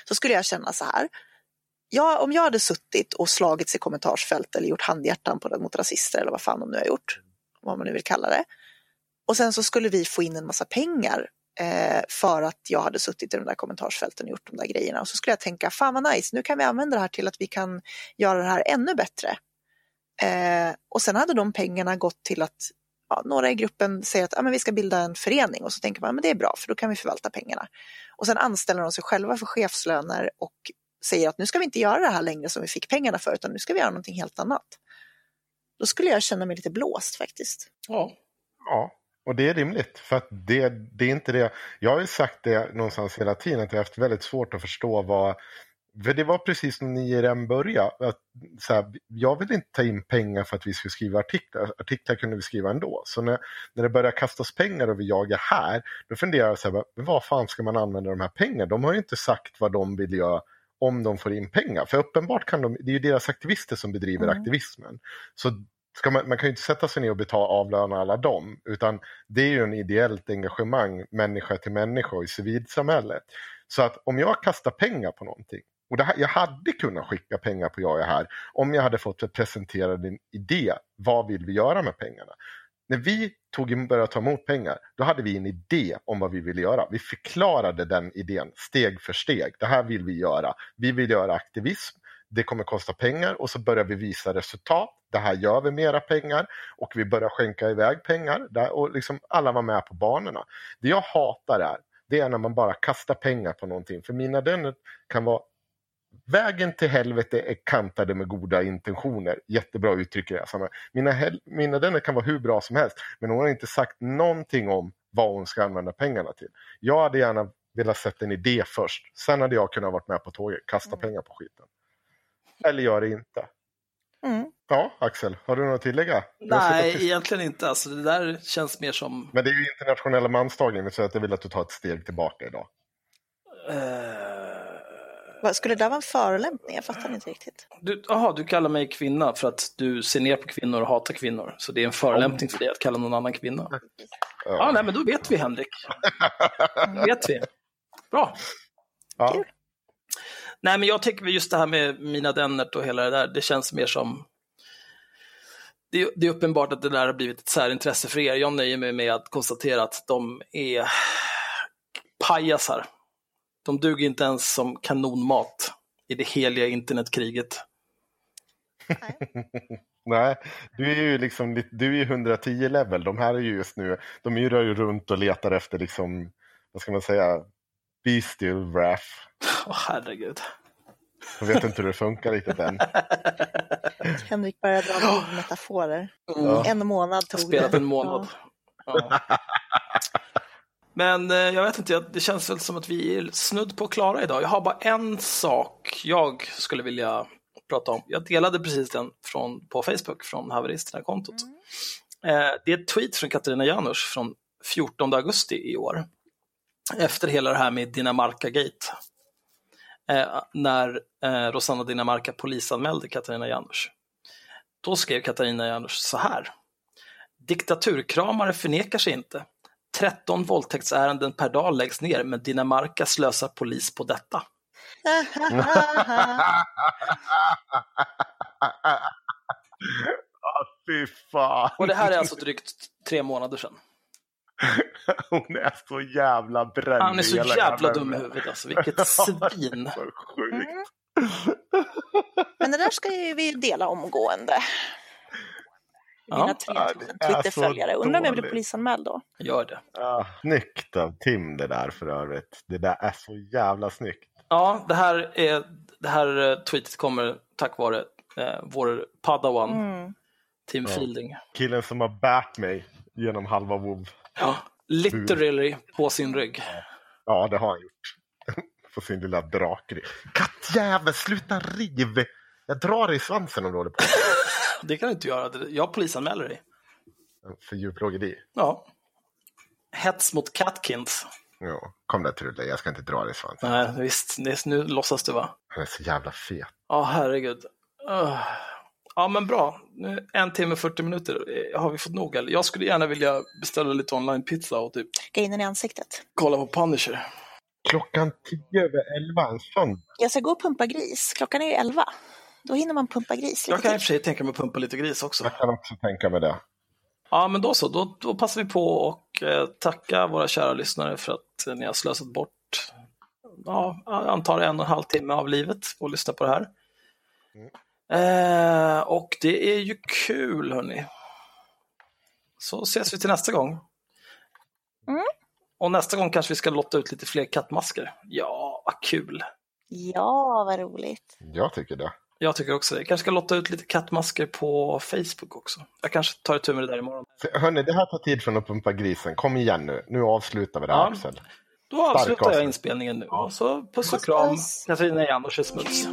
så skulle jag känna så här. Ja, om jag hade suttit och slagits i kommentarsfält eller gjort handhjärtan på, mot rasister eller vad fan de nu har gjort, vad man nu vill kalla det. Och sen så skulle vi få in en massa pengar eh, för att jag hade suttit i de där kommentarsfälten och gjort de där grejerna. Och så skulle jag tänka, fan vad nice, nu kan vi använda det här till att vi kan göra det här ännu bättre. Eh, och sen hade de pengarna gått till att ja, några i gruppen säger att ja, men vi ska bilda en förening och så tänker man men det är bra för då kan vi förvalta pengarna. Och sen anställer de sig själva för chefslöner och säger att nu ska vi inte göra det här längre som vi fick pengarna för utan nu ska vi göra någonting helt annat. Då skulle jag känna mig lite blåst faktiskt. Ja. Ja, och det är rimligt. För att det, det är inte det. Jag har ju sagt det någonstans hela tiden att jag har haft väldigt svårt att förstå vad för det var precis som ni i den började. Att, så här, jag vill inte ta in pengar för att vi ska skriva artiklar. Artiklar kunde vi skriva ändå. Så när, när det börjar kastas pengar och vi jagar här, då funderar jag så här, vad fan ska man använda de här pengarna? De har ju inte sagt vad de vill göra om de får in pengar. För uppenbart kan de, det är ju deras aktivister som bedriver Mm. aktivismen. Så ska man, man kan ju inte sätta sig ner och betala avlöna alla dem, utan det är ju en ideellt engagemang människa till människa i civilsamhället. Så att om jag kastar pengar på någonting, och det här, jag hade kunnat skicka pengar på Jag är här om jag hade fått presentera din idé. Vad vill vi göra med pengarna? När vi tog, började ta emot pengar, då hade vi en idé om vad vi ville göra. Vi förklarade den idén steg för steg. Det här vill vi göra. Vi vill göra aktivism. Det kommer kosta pengar och så börjar vi visa resultat. Det här gör vi mera pengar och vi börjar skänka iväg pengar. Och liksom alla var med på banorna. Det jag hatar är, det är när man bara kastar pengar på någonting. För mina den kan vara Vägen till helvete är kantade med goda intentioner. Jättebra uttryck i det här sammanhanget. Mina, mina denna kan vara hur bra som helst, men hon har inte sagt någonting om vad hon ska använda pengarna till. Jag hade gärna velat sätta en idé först. Sen hade jag kunnat varit med på tåget, kasta pengar på skiten. Eller gör det inte. Mm. Ja, Axel, har du något att tillägga? Du Nej, tyst. egentligen inte. Alltså, det där känns mer som... Men det är ju internationella mansdagen, så att jag vill att du tar ett steg tillbaka idag. Vad, Skulle det där vara en förolämpning? Jag fattar inte riktigt. du, aha, du kallar mig kvinna för att du ser ner på kvinnor och hatar kvinnor. Så det är en förolämpning för dig att kalla någon annan kvinna. Ja, nej, men då vet vi, Henrik. vet vi. Bra. Ja. Kul. Nej, men jag tänker just det här med Mina Dennert och hela det där, det känns mer som... Det är, det är uppenbart att det där har blivit ett särintresse för er. Jag nöjer mig med att konstatera att de är pajasar. De duger inte ens som kanonmat i det heliga internetkriget. Nej, du är ju liksom du är 110 level. De här är ju just nu, de är ju runt och letar efter liksom, vad ska man säga, bestial wrath. Åh, herregud. Jag vet inte hur det funkar riktigt än. Henrik börjar dra metaforer. Mm. En månad tog spelat det. en månad. Ja. Men eh, jag vet inte, det känns väl som att vi är snudd på klara idag. Jag har bara en sak jag skulle vilja prata om. Jag delade precis den från, på Facebook från haveristerna-kontot. Eh, det är ett tweet från Katarina Janouch från 14 augusti i år. Efter hela det här med Dinamarca-gate. Eh, när eh, Rosanna Dinamarca polisanmälde Katarina Janouch. Då skrev Katarina Janouch så här. Diktaturkramare förnekar sig inte. 13 våldtäktsärenden per dag läggs ner, men Dinamarca slösar polis på detta. ah, fy fan. Och det här är alltså drygt tre månader sedan. Hon är så jävla bränd. Han är så jävla jävla- dum i huvudet alltså, vilket svin. Så sjukt. Men det där ska ju vi dela omgående. Ja. dina Ja, 3000 det är så Twitterföljare. Undrar om jag blir polisanmäld då? Gör det. Ah, snyggt av Tim det där för övrigt. Det där är så jävla snyggt. Ja, det här, är, det här eh, tweetet kommer tack vare eh, vår padawan, Mm. Tim Ja. Fielding. Killen som har bärt mig genom halva WoW. Ja, literally på sin rygg. Ja, det har han gjort. På sin lilla drakrig. Kattjävel, sluta riv! Jag drar dig i svansen om du håller på Det kan du inte göra. Jag polisanmäler dig. för djurplågeri. Ja. Hets mot Catkins. Ja, kom där Trulle, jag ska inte dra dig i svansen. Nej, visst. Nu låtsas du va? Han är så jävla fet. Ja, herregud. Ugh. Ja, men bra. Nu, en timme 40 minuter. Eh, Har vi fått nog? Eller? Jag skulle gärna vilja beställa lite online-pizza och typ Gå in i ansiktet. kolla på Punisher. Klockan tio över elva en söndag. Jag ska gå och pumpa gris. Klockan är ju elva. Då hinner man pumpa gris Jag lite kan i och för sig tänka mig att pumpa lite gris också. Jag kan också tänka mig det. Ja, men då så. Då, då passar vi på och eh, tacka våra kära lyssnare för att eh, ni har slösat bort, ja, jag antar en och en halv timme av livet och lyssna på det här. Eh, och det är ju kul, hörni. Så ses vi till nästa gång. Mm. Och nästa gång kanske vi ska lotta ut lite fler kattmasker. Ja, vad kul. Ja, vad roligt. Jag tycker det. Jag tycker också det. Kanske ska lotta ut lite kattmasker på Facebook också. Jag kanske tar itu med det där imorgon. Hörni, det här tar tid från att pumpa grisen. Kom igen nu. Nu avslutar vi det här, Ja. Axel. Då avslutar avslut. jag inspelningen nu. Och så puss och kram. Katarina Janouch smuts.